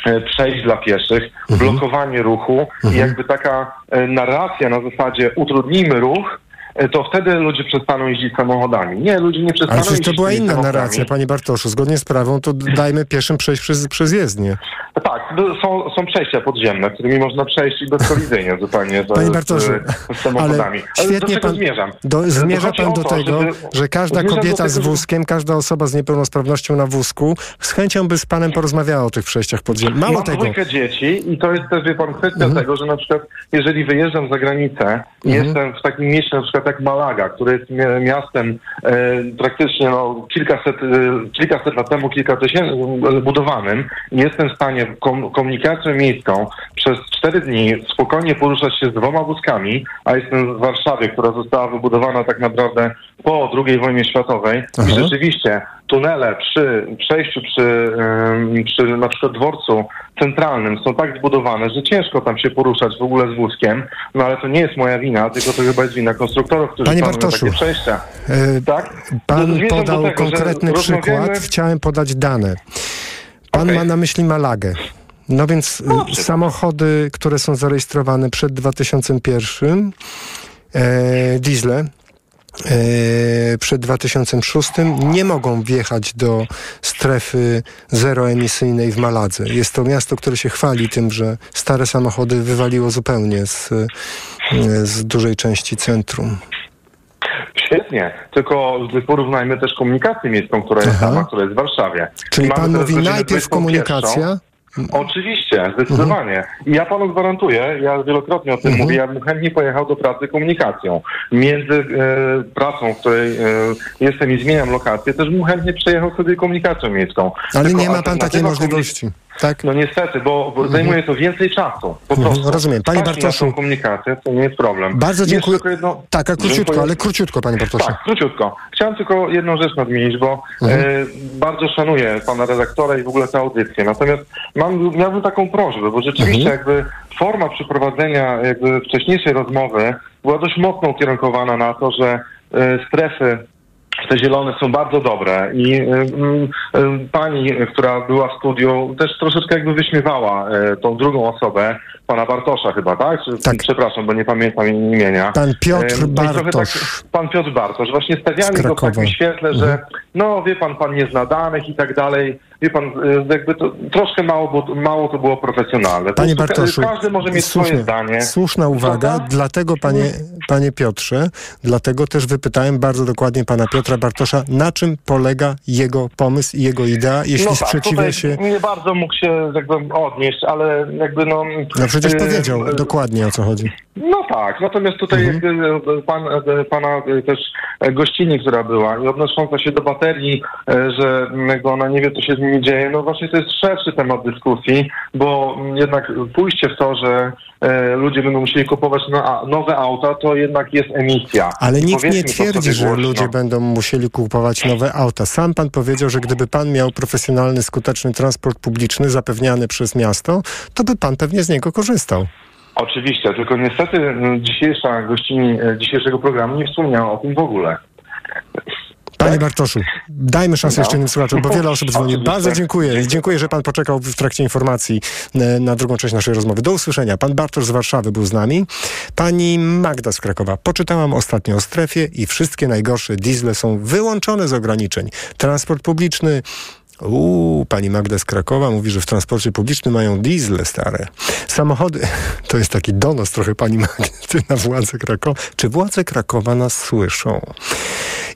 e, przejść dla pieszych, blokowanie ruchu i jakby taka e, narracja na zasadzie utrudnijmy ruch, e, to wtedy ludzie przestaną jeździć samochodami. Nie, ludzie nie przestaną
Ale przecież to była inna
samochodami.
narracja, panie Bartoszu. Zgodnie z prawą to dajmy pieszym przejść przez, przez jezdnię.
Tak, są, są przejścia podziemne, którymi można przejść i bezkolizyjnie zupełnie z,
Panie Bartoszu,
z, z samochodami.
ale świetnie pan,
zmierzam?
Do,
To
zmierza pan do tego,
żeby-
że każda kobieta z wózkiem, każda osoba z niepełnosprawnością na wózku z chęcią by z panem porozmawiała o tych przejściach podziemnych. Mało
Mam
tego.
dwójkę dzieci i to jest też, wie pan, kwestia
Mhm.
tego, że na przykład jeżeli wyjeżdżam za granicę i
Mhm.
jestem w takim mieście na przykład jak Malaga, które jest mia- miastem e, praktycznie no, kilkaset, e, kilkaset lat temu, kilka tysięcy budowanym i jestem w stanie kom, komunikacją miejską przez cztery dni spokojnie poruszać się z dwoma wózkami, a jestem w Warszawie, która została wybudowana tak naprawdę po II wojnie światowej
Aha.
i rzeczywiście tunele przy przejściu przy, przy na przykład dworcu centralnym są tak zbudowane, że ciężko tam się poruszać w ogóle z wózkiem, no ale to nie jest moja wina, tylko to chyba jest wina konstruktorów, którzy
Panie Bartoszu,
takie przejścia.
E,
Tak?
Pan
do
podał
tego,
konkretny
rozmawiamy-
przykład, chciałem podać dane. Pan ma na myśli Malagę. No więc y, samochody, które są zarejestrowane przed 2001, e, diesle, e, przed 2006 nie mogą wjechać do strefy zeroemisyjnej w Maladze. Jest to miasto, które się chwali tym, że stare samochody wywaliło zupełnie z, e, z dużej części centrum.
Świetnie, tylko porównajmy też komunikację miejską, która jest
Aha.
sama, która jest w Warszawie.
Czyli pan mówi najpierw
21.
komunikacja?
Oczywiście, zdecydowanie. I ja panu gwarantuję, ja wielokrotnie o tym mówię, ja bym chętnie pojechał do pracy komunikacją. Między e, pracą, w której e, jestem i zmieniam lokację, też bym chętnie przejechał sobie komunikacją miejską.
Ale
Tylko
nie ma pan takiej możliwości. Tak?
No niestety, bo, bo zajmuje to więcej czasu. Po
Mhm,
prostu.
rozumiem. Panie
na
Bartoszu.
komunikację, to nie jest problem.
Bardzo dziękuję.
jedno-
Tak, a króciutko,
Dziękuję.
ale króciutko, panie Bartoszu.
Tak, króciutko. Chciałem tylko jedną rzecz nadmienić, bo
Mhm.
e, bardzo szanuję pana redaktora i w ogóle tę audycję. Natomiast mam, miałbym taką prośbę, bo rzeczywiście
Mhm.
jakby forma przeprowadzenia jakby wcześniejszej rozmowy była dość mocno ukierunkowana na to, że e, strefy te zielone są bardzo dobre i y, y, y, pani, która była w studiu, też troszeczkę jakby wyśmiewała tą drugą osobę, pana Bartosza chyba, tak? Czy, Przepraszam, bo nie pamiętam imienia.
Pan Piotr
no trochę
Bartosz.
pan Piotr Bartosz. Właśnie stawiali go w takim świetle, że no wie pan, pan nie zna danych i tak dalej. Wie pan, y, jakby to troszkę mało, było, mało to było profesjonalne.
Panie Bartoszu,
Każdy może mieć swoje zdanie.
Słuszna uwaga,
Prawda?
dlatego panie, panie Piotrze, dlatego też wypytałem bardzo dokładnie pana Piotra Bartosza, na czym polega jego pomysł i jego idea, jeśli
no tak,
sprzeciwia się...
Nie bardzo mógł się jakby odnieść, ale jakby no...
No przecież
y,
powiedział
y,
dokładnie o co chodzi.
No tak, natomiast tutaj
Mhm.
jakby pan, e, pana e, też e, gościni, która była i odnosząca się do baterii, e, że ona nie wie, co się z nimi dzieje, no właśnie to jest szerszy temat dyskusji, bo mm, jednak pójście w to, że e, ludzie będą musieli kupować no, nowe auta, to jednak jest emisja.
Ale
I
nikt nie twierdzi, że
głośno.
ludzie będą musieli kupować nowe auta. Sam pan powiedział, że gdyby pan miał profesjonalny, skuteczny transport publiczny zapewniany przez miasto, to by pan pewnie z niego korzystał.
Oczywiście, tylko niestety m, dzisiejsza gościni e, dzisiejszego programu nie wspomniała o tym w ogóle.
Panie Bartoszu, dajmy szansę
No.
jeszcze innym słuchaczom, bo wiele osób dzwoni. Bardzo dziękuję i dziękuję, że pan poczekał w trakcie informacji e, na drugą część naszej rozmowy. Do usłyszenia. Pan Bartosz z Warszawy był z nami. Pani Magda z Krakowa. Poczytałam ostatnio o strefie i wszystkie najgorsze diesle są wyłączone z ograniczeń. Transport publiczny Uuu, pani Magda z Krakowa mówi, że w transporcie publicznym mają diesle stare. Samochody, <laughs> to jest taki donos trochę pani Magdy na władze Krakowa. Czy władze Krakowa nas słyszą?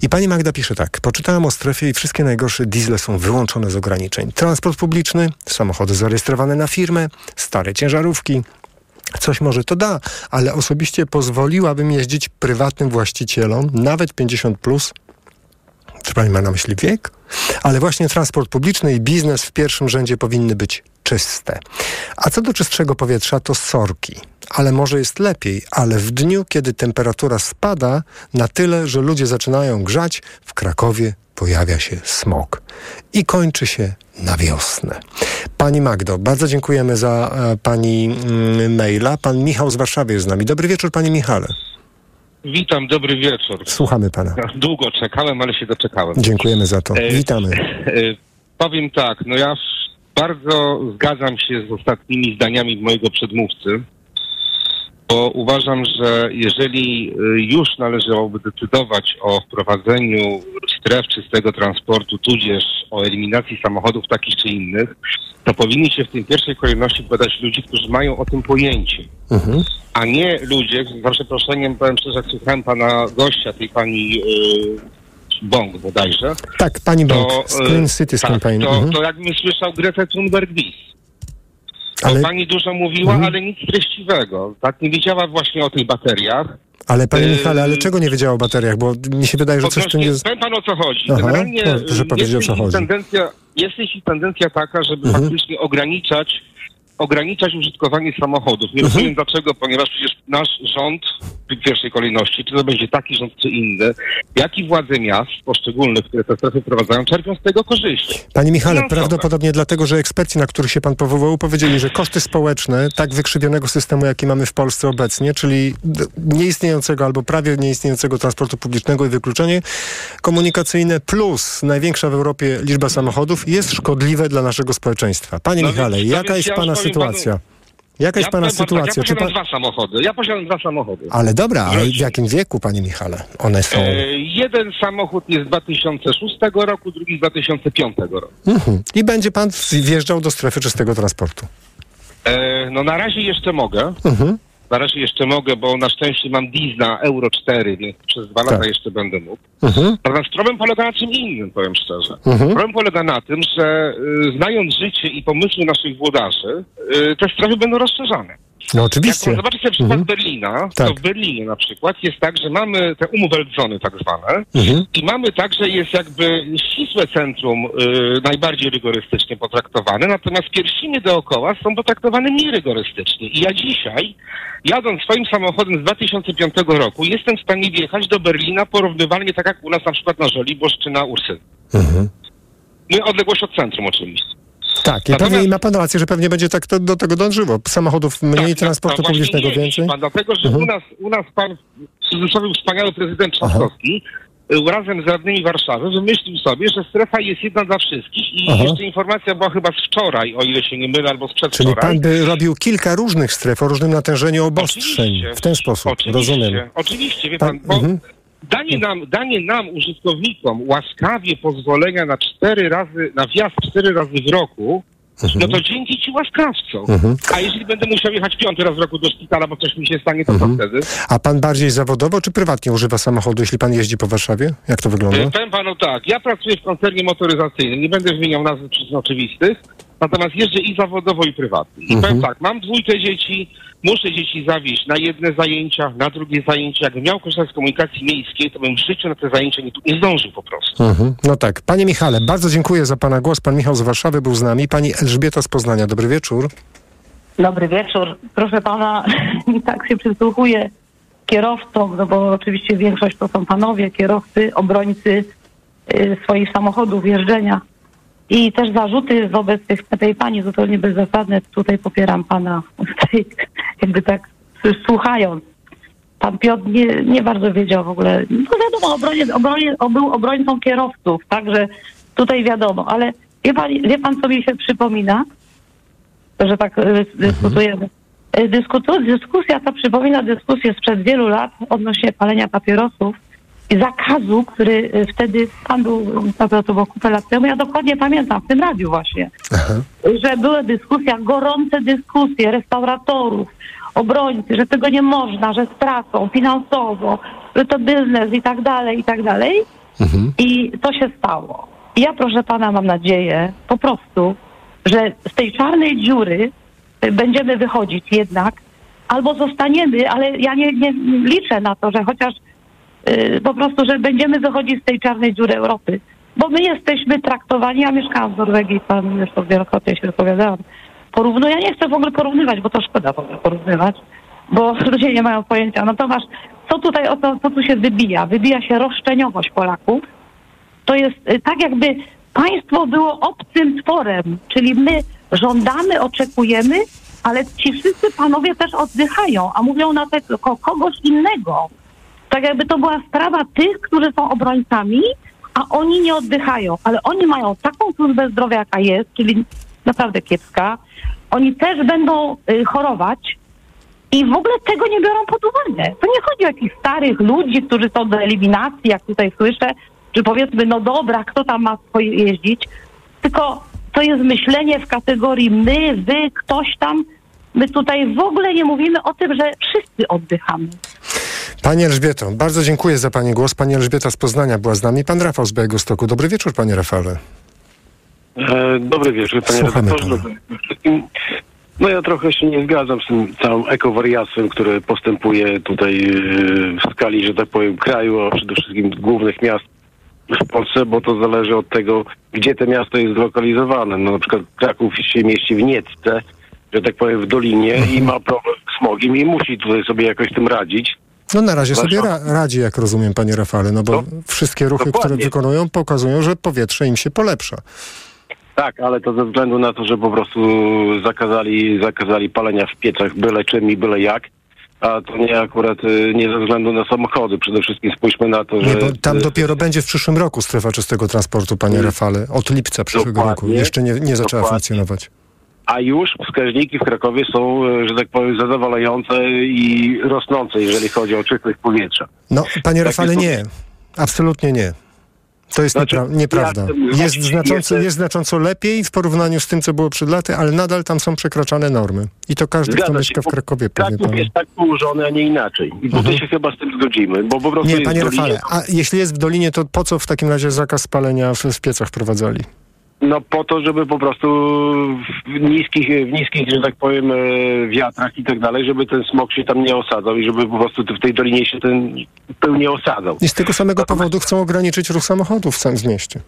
I pani Magda pisze tak. Poczytałam o strefie i wszystkie najgorsze diesle są wyłączone z ograniczeń. Transport publiczny, samochody zarejestrowane na firmę, stare ciężarówki, Coś może to da, ale osobiście pozwoliłabym jeździć prywatnym właścicielom, nawet 50 plus. Czy pani ma na myśli wiek? Ale właśnie transport publiczny i biznes w pierwszym rzędzie powinny być czyste. A co do czystszego powietrza, to sorki. Ale może jest lepiej, ale w dniu, kiedy temperatura spada na tyle, że ludzie zaczynają grzać, w Krakowie pojawia się smog. I kończy się na wiosnę. Pani Magdo, bardzo dziękujemy za e, pani mm, maila. Pan Michał z Warszawy jest z nami. Dobry wieczór, panie Michale.
Witam, dobry wieczór.
Słuchamy pana.
Długo czekałem, ale się doczekałem.
Dziękujemy za to.
E,
Witamy.
E, powiem tak, no ja bardzo zgadzam się z ostatnimi zdaniami mojego przedmówcy, bo uważam, że jeżeli y, już należałoby decydować o wprowadzeniu stref czystego transportu, tudzież o eliminacji samochodów takich czy innych, to powinni się w tej pierwszej kolejności badać ludzi, którzy mają o tym pojęcie
Mhm.
a nie ludzie, za przeproszeniem, powiem szczerze, jak słuchałem pana gościa, tej pani yy, Bong bodajże.
Tak, pani Bąk, z Cities
tak,
Campaign.
To,
Mhm.
to jakbym słyszał Gretę Thunberg-Wies.
Ale-
pani dużo mówiła,
Mhm.
ale nic treściwego. Tak, nie wiedziała właśnie o tych bateriach.
Ale panie
Yy,
Michale, ale czego nie wiedział o bateriach? Bo mi się wydaje, że coś tu nie jest...
Powiem pan o co chodzi.
Aha,
Generalnie
proszę powiedzieć, o co chodzi.
Tendencja, jest jeśli tendencja taka, żeby
Mhm.
faktycznie ograniczać ograniczać użytkowanie samochodów. Nie rozumiem dlaczego, ponieważ przecież nasz rząd w pierwszej kolejności, czy to będzie taki rząd, czy inny, jak i władze miast poszczególnych, które te strefy wprowadzają, czerpią z tego korzyści.
Panie Michale,
Finansowe.
prawdopodobnie dlatego, że eksperci, na których się pan powołał, powiedzieli, że koszty społeczne tak wykrzywionego systemu, jaki mamy w Polsce obecnie, czyli nieistniejącego albo prawie nieistniejącego transportu publicznego i wykluczenie komunikacyjne plus największa w Europie liczba samochodów jest szkodliwe dla naszego społeczeństwa. Panie
No
Michale,
no
jaka jest pana sytuacja?
panu-
Jaka jest
ja
pana
powiem
sytuacja?
Ja posiadam
pan...
dwa samochody. Ja posiadam dwa samochody.
Ale dobra, ale w jakim wieku, panie Michale, one są?
E, jeden samochód jest z 2006 roku, drugi z 2005 roku.
Mhm. I będzie pan wjeżdżał do strefy czystego transportu.
E, no na razie jeszcze mogę.
Mhm.
Na razie jeszcze mogę, bo na szczęście mam diesla Euro 4, więc przez dwa lata jeszcze będę mógł.
Mhm.
Natomiast problem polega na czym innym, powiem szczerze.
Mhm.
Problem polega na tym, że y, znając życie i pomysły naszych włodarzy, y, te strefy będą rozszerzane.
No oczywiście.
Jak zobaczyć sobie przykład Berlina,
Tak.
to w Berlinie na przykład jest tak, że mamy te umweltzony tak zwane
Mhm.
i mamy tak, że jest jakby ścisłe centrum y, najbardziej rygorystycznie potraktowane, natomiast pierścinie dookoła są potraktowane mniej rygorystycznie. I ja dzisiaj, jadąc swoim samochodem z 2005 roku, jestem w stanie wjechać do Berlina porównywalnie tak jak u nas na przykład na Żoliborz czy na Ursyn.
Mhm.
No, odległość od centrum oczywiście.
Tak, i pewnie ma pan rację, że pewnie będzie tak to, do tego dążyło. Samochodów mniej, transportu
No właśnie
publicznego
nie,
więcej.
Pan, dlatego, że
Mhm.
u, nas, u nas pan w cudzysłowie wspaniały prezydent Trzaskowski y, razem z radnymi Warszawy wymyślił sobie, że strefa jest jedna dla wszystkich i
Aha.
jeszcze informacja była chyba z wczoraj, o ile się nie mylę, albo z
Czyli
przedwczoraj.
pan by robił kilka różnych stref o różnym natężeniu obostrzeń.
Oczywiście.
W ten sposób,
Oczywiście,
rozumiem.
oczywiście, wie
Pan-
pan, bo
mhm.
Danie, nam, danie nam, użytkownikom, łaskawie pozwolenia na cztery razy, na wjazd cztery razy w roku, no to dzięki ci łaskawcom.
Mhm.
A jeżeli będę musiał jechać piąty raz w roku do szpitala, bo coś mi się stanie, to
Mhm.
co wtedy?
A pan bardziej zawodowo czy prywatnie używa samochodu, jeśli pan jeździ po Warszawie? Jak to wygląda?
E, Powiem panu tak, ja pracuję w koncernie motoryzacyjnym, nie będę wymieniał nazw przyczyn oczywistych, natomiast jeżdżę i zawodowo, i prywatnie. I
Mhm.
powiem tak, mam dwójkę dzieci, muszę dzieci zawieźć na jedne zajęcia, na drugie zajęcia. Jakbym miał korzystać z komunikacji miejskiej, to bym w życiu na te zajęcia nie, nie zdążył po prostu.
Mhm. No tak. Panie Michale, bardzo dziękuję za pana głos. Pan Michał z Warszawy był z nami. Pani Elżbieta z Poznania. Dobry wieczór.
Dobry wieczór. Proszę pana, <laughs> tak się przysłuchuję kierowcom, no bo oczywiście większość to są panowie, kierowcy, obrońcy y, swoich samochodów, jeżdżenia. I też zarzuty wobec tych, tej pani zupełnie bezzasadne. Tutaj popieram pana, tutaj jakby tak słuchając. Pan Piotr nie, nie bardzo wiedział w ogóle. No wiadomo, obronie, obronie, był obrońcą kierowców, także tutaj wiadomo. Ale wie pan, wie pan co mi się przypomina? że tak y, dyskutujemy. Y, Dyskutu, dyskusja ta przypomina dyskusję sprzed wielu lat odnośnie palenia papierosów zakazu, który y, wtedy pan był, to było kupę lat temu, ja dokładnie pamiętam, w tym radiu właśnie, że były dyskusja, gorące dyskusje restauratorów, obrońcy, że tego nie można, że stracą finansowo, że to biznes i tak dalej, i tak dalej. I to się stało. I ja, proszę pana, mam nadzieję po prostu, że z tej czarnej dziury y, będziemy wychodzić jednak, albo zostaniemy, ale ja nie, nie liczę na to, że chociaż po prostu, że będziemy wychodzić z tej czarnej dziury Europy. Bo my jesteśmy traktowani, ja mieszkałam w Norwegii, pan już to wielokrotnie się wypowiadałam, porównuję, ja nie chcę w ogóle porównywać, bo to szkoda w ogóle porównywać, bo <laughs> ludzie nie mają pojęcia. Natomiast co tutaj, o to, co tu się wybija? Wybija się roszczeniowość Polaków, to jest y, tak jakby państwo było obcym tworem, czyli my żądamy, oczekujemy, ale ci wszyscy panowie też oddychają, a mówią na tego kogoś innego. Tak jakby to była sprawa tych, którzy są obrońcami, a oni nie oddychają, ale oni mają taką służbę zdrowia, jaka jest, czyli naprawdę kiepska. Oni też będą y, chorować i w ogóle tego nie biorą pod uwagę. To nie chodzi o jakichś starych ludzi, którzy są do eliminacji, jak tutaj słyszę, czy powiedzmy, no dobra, kto tam ma swoje jeździć, tylko to jest myślenie w kategorii my, wy, ktoś tam. My tutaj w ogóle nie mówimy o tym, że wszyscy oddychamy.
Pani Elżbieto, bardzo dziękuję za Pani głos. Pani Elżbieta z Poznania była z nami. Pan Rafał z Białegostoku. Dobry wieczór, Panie Rafale.
E, Dobry wieczór, panie
Słuchamy
redaktorze. No ja trochę się nie zgadzam z tym całym ekowariactwem, który postępuje tutaj e, w skali, że tak powiem, kraju, a przede wszystkim głównych miast w Polsce, bo to zależy od tego, gdzie to miasto jest zlokalizowane. No, na przykład Kraków się mieści w Niecce, że tak powiem, w Dolinie i ma problem z smogiem i musi tutaj sobie jakoś tym radzić.
No na razie sobie ra radzi, jak rozumiem, panie Rafale, no bo wszystkie ruchy, które
dokładnie.
wykonują, pokazują, że powietrze im się polepsza.
Tak, ale to ze względu na to, że po prostu zakazali, zakazali palenia w piecach byle czym i byle jak. A to nie akurat y, nie ze względu na samochody. Przede wszystkim spójrzmy na to, że...
Nie, bo tam dopiero będzie w przyszłym roku strefa czystego transportu, panie Rafale. Od lipca przyszłego
Mm. Dokładnie.
roku. Jeszcze nie, nie zaczęła
Dokładnie.
funkcjonować.
A już wskaźniki w Krakowie są, y, że tak powiem, zadowalające i rosnące, jeżeli chodzi o czystość powietrza.
No, panie Rafale, nie. Absolutnie nie. To jest
Znaczy,
niepra- nieprawda. Jest znacząco, jest znacząco lepiej w porównaniu z tym, co było przed laty, ale nadal tam są przekraczane normy. I to każdy, kto
Zgadza się,
mieszka w Krakowie, powie
Kraków jest tak położony, a nie inaczej. I tutaj
Mhm.
się chyba z tym zgodzimy, bo po prostu
Nie, panie Rafale, a jeśli jest w Dolinie, to po co w takim razie zakaz spalenia w, w piecach wprowadzali?
No po to, żeby po prostu w niskich, w niskich, że tak powiem, e, wiatrach i tak dalej, żeby ten smog się tam nie osadzał i żeby po prostu w tej dolinie się ten pył nie osadzał.
I z tego samego powodu chcą ograniczyć ruch samochodów w samym mieście.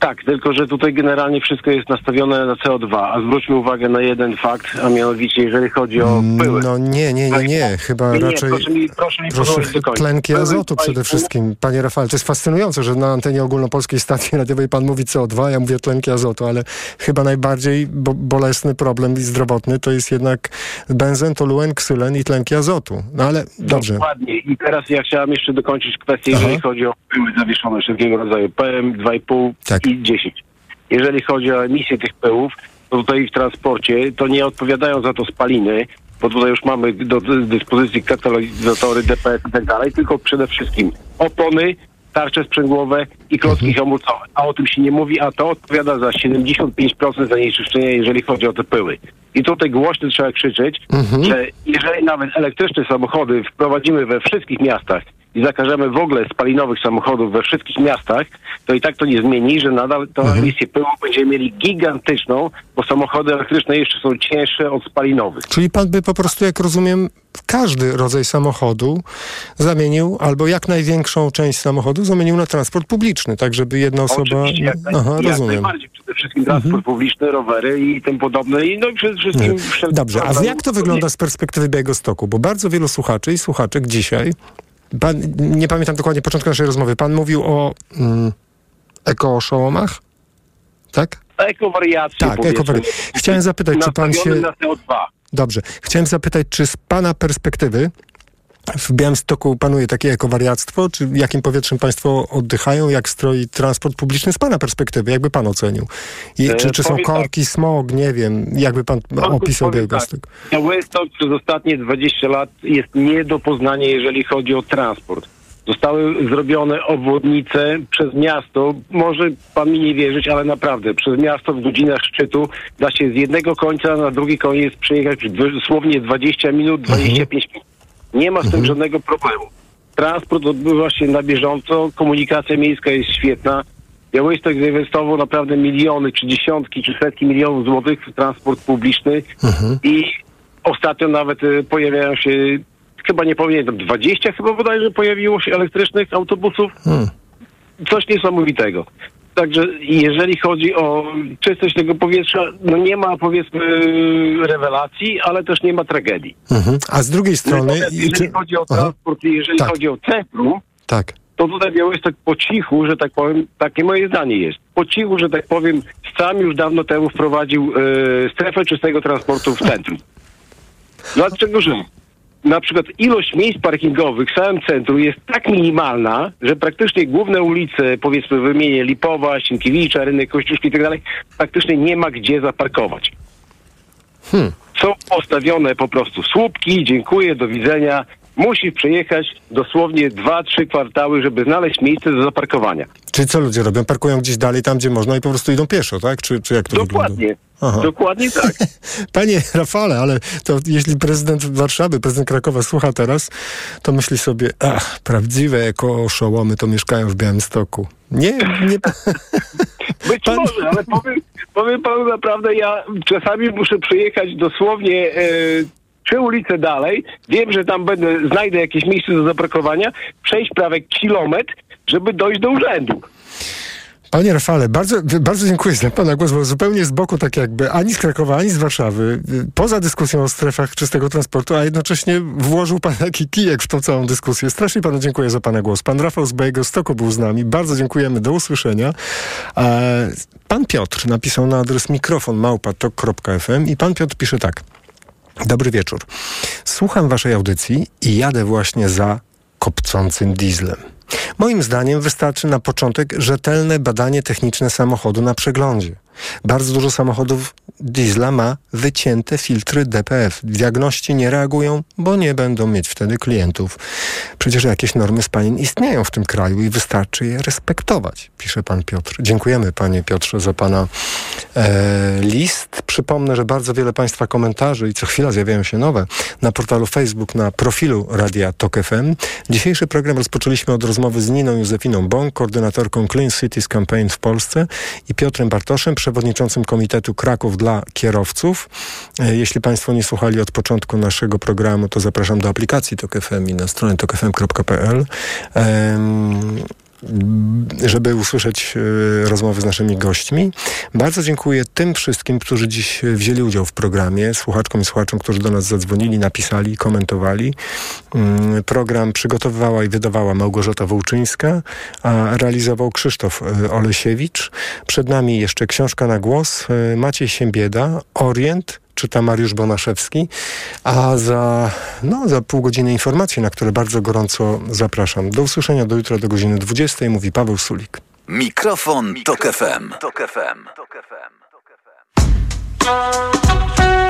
Tak, tylko że tutaj generalnie wszystko jest nastawione na CO2, a zwróćmy uwagę na jeden fakt, a mianowicie jeżeli chodzi o pyły.
No nie, nie, nie, nie. Chyba
Nie,
raczej...
proszę mi, proszę mi
Proszę, tlenki <laughs> azotu przede wszystkim. Panie Rafale, to jest fascynujące, że na antenie ogólnopolskiej stacji radiowej pan mówi CO2, ja mówię tlenki azotu, ale chyba najbardziej bo bolesny problem i zdrowotny to jest jednak benzen, toluen, ksylen i tlenki azotu. No ale dobrze.
Dokładnie. I teraz ja chciałem jeszcze dokończyć kwestię,
Aha.
jeżeli chodzi o pyły zawieszone wszelkiego rodzaju PM 2,5
Tak.
I 10. Jeżeli chodzi o emisję tych pyłów, to tutaj w transporcie to nie odpowiadają za to spaliny, bo tutaj już mamy do dyspozycji katalizatory, DPS i tak dalej, tylko przede wszystkim opony, tarcze sprzęgłowe i klocki
Mhm.
hamulcowe. A o tym się nie mówi, a to odpowiada za 75% zanieczyszczenia, jeżeli chodzi o te pyły. I tutaj głośno trzeba krzyczeć,
Mhm.
że jeżeli nawet elektryczne samochody wprowadzimy we wszystkich miastach i zakażemy w ogóle spalinowych samochodów we wszystkich miastach, to i tak to nie zmieni, że nadal tę
Mhm.
emisję pyłu będziemy mieli gigantyczną, bo samochody elektryczne jeszcze są cięższe od spalinowych.
Czyli pan by po prostu, jak rozumiem, każdy rodzaj samochodu zamienił, albo jak największą część samochodu zamienił na transport publiczny, tak żeby jedna osoba...
Oczywiście, jak,
Aha,
jak
rozumiem. Mhm.
najbardziej. Przede wszystkim transport publiczny, rowery i tym podobne. I no przede wszelkie-
Dobrze, a jak to wygląda z perspektywy Białegostoku? Bo bardzo wielu słuchaczy i słuchaczek dzisiaj, pan, nie pamiętam dokładnie początku naszej rozmowy, pan mówił o mm, ekooszołomach? Tak?
Ekowariacje,
Tak, ekowariacje. Chciałem zapytać, czy pan się-
na CO2.
Dobrze. Chciałem zapytać, czy z pana perspektywy w Białymstoku panuje takie ekowariactwo? Czy jakim powietrzem państwo oddychają? Jak stroi transport publiczny z pana perspektywy? Jakby pan ocenił? I,
E,
czy, czy są
tak.
korki, smog? Nie wiem. Jakby pan opisał
powiem
Białystok?
Tak. Białystok przez ostatnie 20 lat jest nie do poznania, jeżeli chodzi o transport. Zostały zrobione obwodnice przez miasto. Może pan mi nie wierzyć, ale naprawdę przez miasto w godzinach szczytu da się z jednego końca na drugi koniec przejechać dosłownie 20 minut, 25 minut. Nie ma z tym żadnego problemu. Transport odbywa się na bieżąco, komunikacja miejska jest świetna. Białystok zainwestował naprawdę miliony, czy dziesiątki, czy setki milionów złotych w transport publiczny i ostatnio nawet y, pojawiają się, chyba nie pamiętam, 20 chyba bodajże pojawiło się elektrycznych autobusów. Coś niesamowitego. Także jeżeli chodzi o czystość tego powietrza, no nie ma powiedzmy rewelacji, ale też nie ma tragedii.
Mhm. A z drugiej strony...
Jeżeli
czy-
chodzi o
Aha.
transport i jeżeli
Tak.
chodzi o centrum,
Tak.
to tutaj Białystok po cichu, że tak powiem, takie moje zdanie jest, po cichu, że tak powiem, sam już dawno temu wprowadził e, strefę czystego transportu w centrum. Dlaczego, że na przykład ilość miejsc parkingowych w całym centrum jest tak minimalna, że praktycznie główne ulice, powiedzmy wymienię Lipowa, Sienkiewicza, Rynek Kościuszki i tak dalej, praktycznie nie ma gdzie zaparkować.
Hmm.
Są postawione po prostu słupki, dziękuję, do widzenia. Musisz przejechać dosłownie 2-3 kwartały, żeby znaleźć miejsce do zaparkowania.
Czy co ludzie robią? Parkują gdzieś dalej, tam gdzie można i po prostu idą pieszo, tak? Czy, czy jak to wygląda?
Dokładnie.
Aha.
Dokładnie tak. <laughs>
Panie Rafale, ale to jeśli prezydent Warszawy, prezydent Krakowa słucha teraz, to myśli sobie, ach, prawdziwe ekooszołomy to mieszkają w Białymstoku. Nie, nie... <laughs>
Być może, ale powiem, powiem panu naprawdę, ja czasami muszę przejechać dosłownie e, trzy ulice dalej. Wiem, że tam będę, znajdę jakieś miejsce do zaparkowania, przejść prawie kilometr, żeby dojść do urzędu.
Panie Rafale, bardzo, bardzo dziękuję za Pana głos, bo zupełnie z boku, tak jakby ani z Krakowa, ani z Warszawy, poza dyskusją o strefach czystego transportu, a jednocześnie włożył Pan taki kijek w tą całą dyskusję. Strasznie Panu dziękuję za Pana głos. Pan Rafał z Bejego Stoku był z nami. Bardzo dziękujemy. Do usłyszenia. Pan Piotr napisał na adres mikrofon małpa.tok.fm i Pan Piotr pisze tak. Dobry wieczór. Słucham Waszej audycji i jadę właśnie za kopcącym dieslem. Moim zdaniem wystarczy na początek rzetelne badanie techniczne samochodu na przeglądzie. Bardzo dużo samochodów diesla ma wycięte filtry DPF. Diagności nie reagują, bo nie będą mieć wtedy klientów. Przecież jakieś normy spalin istnieją w tym kraju i wystarczy je respektować, pisze pan Piotr. Dziękujemy panie Piotrze za pana e, list. Przypomnę, że bardzo wiele państwa komentarzy i co chwila zjawiają się nowe na portalu Facebook, na profilu Radia Tok FM. Dzisiejszy program rozpoczęliśmy od rozmowy z Niną Józefiną Bąk, koordynatorką Clean Cities Campaign w Polsce i Piotrem Bartoszem, przewodniczącym Komitetu Kraków dla Kierowców. E, jeśli Państwo nie słuchali od początku naszego programu, to zapraszam do aplikacji TOK FM i na stronę tokfm.pl żeby usłyszeć e, rozmowy z naszymi gośćmi. Bardzo dziękuję tym wszystkim, którzy dziś wzięli udział w programie, słuchaczkom i słuchaczom, którzy do nas zadzwonili, napisali, komentowali. Mm, program przygotowywała i wydawała Małgorzata Wołczyńska, a realizował Krzysztof e, Olesiewicz. Przed nami jeszcze książka na głos e, Maciej Siembieda, Orient, czyta Mariusz Bonaszewski, a za, no, za pół godziny informacje, na które bardzo gorąco zapraszam. Do usłyszenia do jutra do godziny 20, mówi Paweł Sulik.
Mikrofon, Mikrofon Tok FM. Tok FM. Tok FM.
Gdy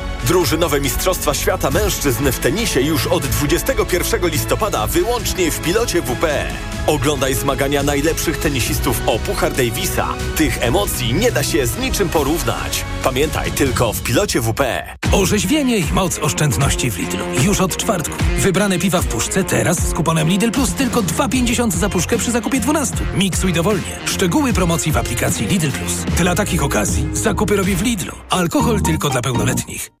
Drużynowe Mistrzostwa Świata Mężczyzn w tenisie już od 21 listopada wyłącznie w pilocie WP. Oglądaj zmagania najlepszych tenisistów o Puchar Davisa. Tych emocji nie da się z niczym porównać. Pamiętaj, tylko w pilocie WP.
Orzeźwienie i moc oszczędności w Lidlu. Już od czwartku. Wybrane piwa w puszce teraz z kuponem Lidl Plus tylko 2,50 za puszkę przy zakupie 12. Miksuj dowolnie. Szczegóły promocji w aplikacji Lidl Plus. Dla takich okazji zakupy robię w Lidlu. Alkohol tylko dla pełnoletnich.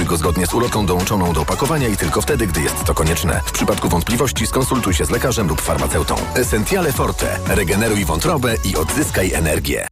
go zgodnie z ulotką dołączoną do opakowania i tylko wtedy, gdy jest to konieczne. W przypadku wątpliwości skonsultuj się z lekarzem lub farmaceutą. Essentiale Forte. Regeneruj wątrobę i odzyskaj energię.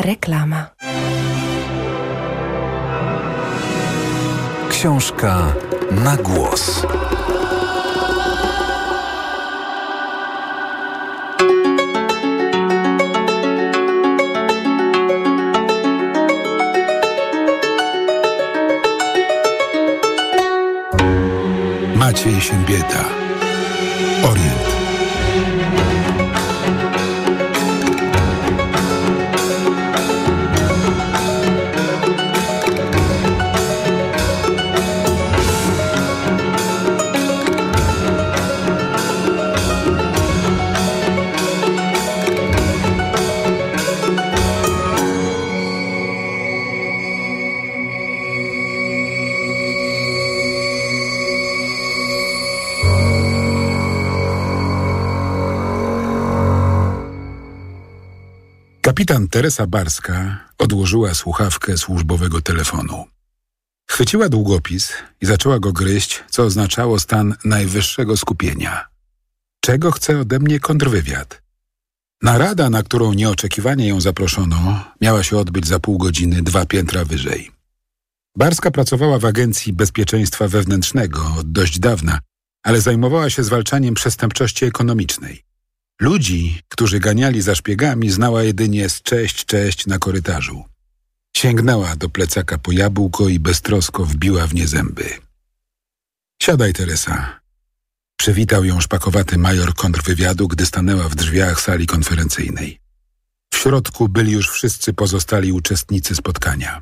Reklama.
Książka na głos.
Maciej Siębieta. Orient. Kapitan Teresa Barska odłożyła słuchawkę służbowego telefonu. Chwyciła długopis i zaczęła go gryźć, co oznaczało stan najwyższego skupienia. Czego chce ode mnie kontrwywiad? Narada, na którą nieoczekiwanie ją zaproszono, miała się odbyć za pół godziny dwa piętra wyżej. Barska pracowała w Agencji Bezpieczeństwa Wewnętrznego od dość dawna, ale zajmowała się zwalczaniem przestępczości ekonomicznej. Ludzi, którzy ganiali za szpiegami, znała jedynie z cześć, cześć na korytarzu. Sięgnęła do plecaka po jabłko i beztrosko wbiła w nie zęby. Siadaj, Teresa. Przywitał ją szpakowaty major kontrwywiadu, gdy stanęła w drzwiach sali konferencyjnej. W środku byli już wszyscy pozostali uczestnicy spotkania.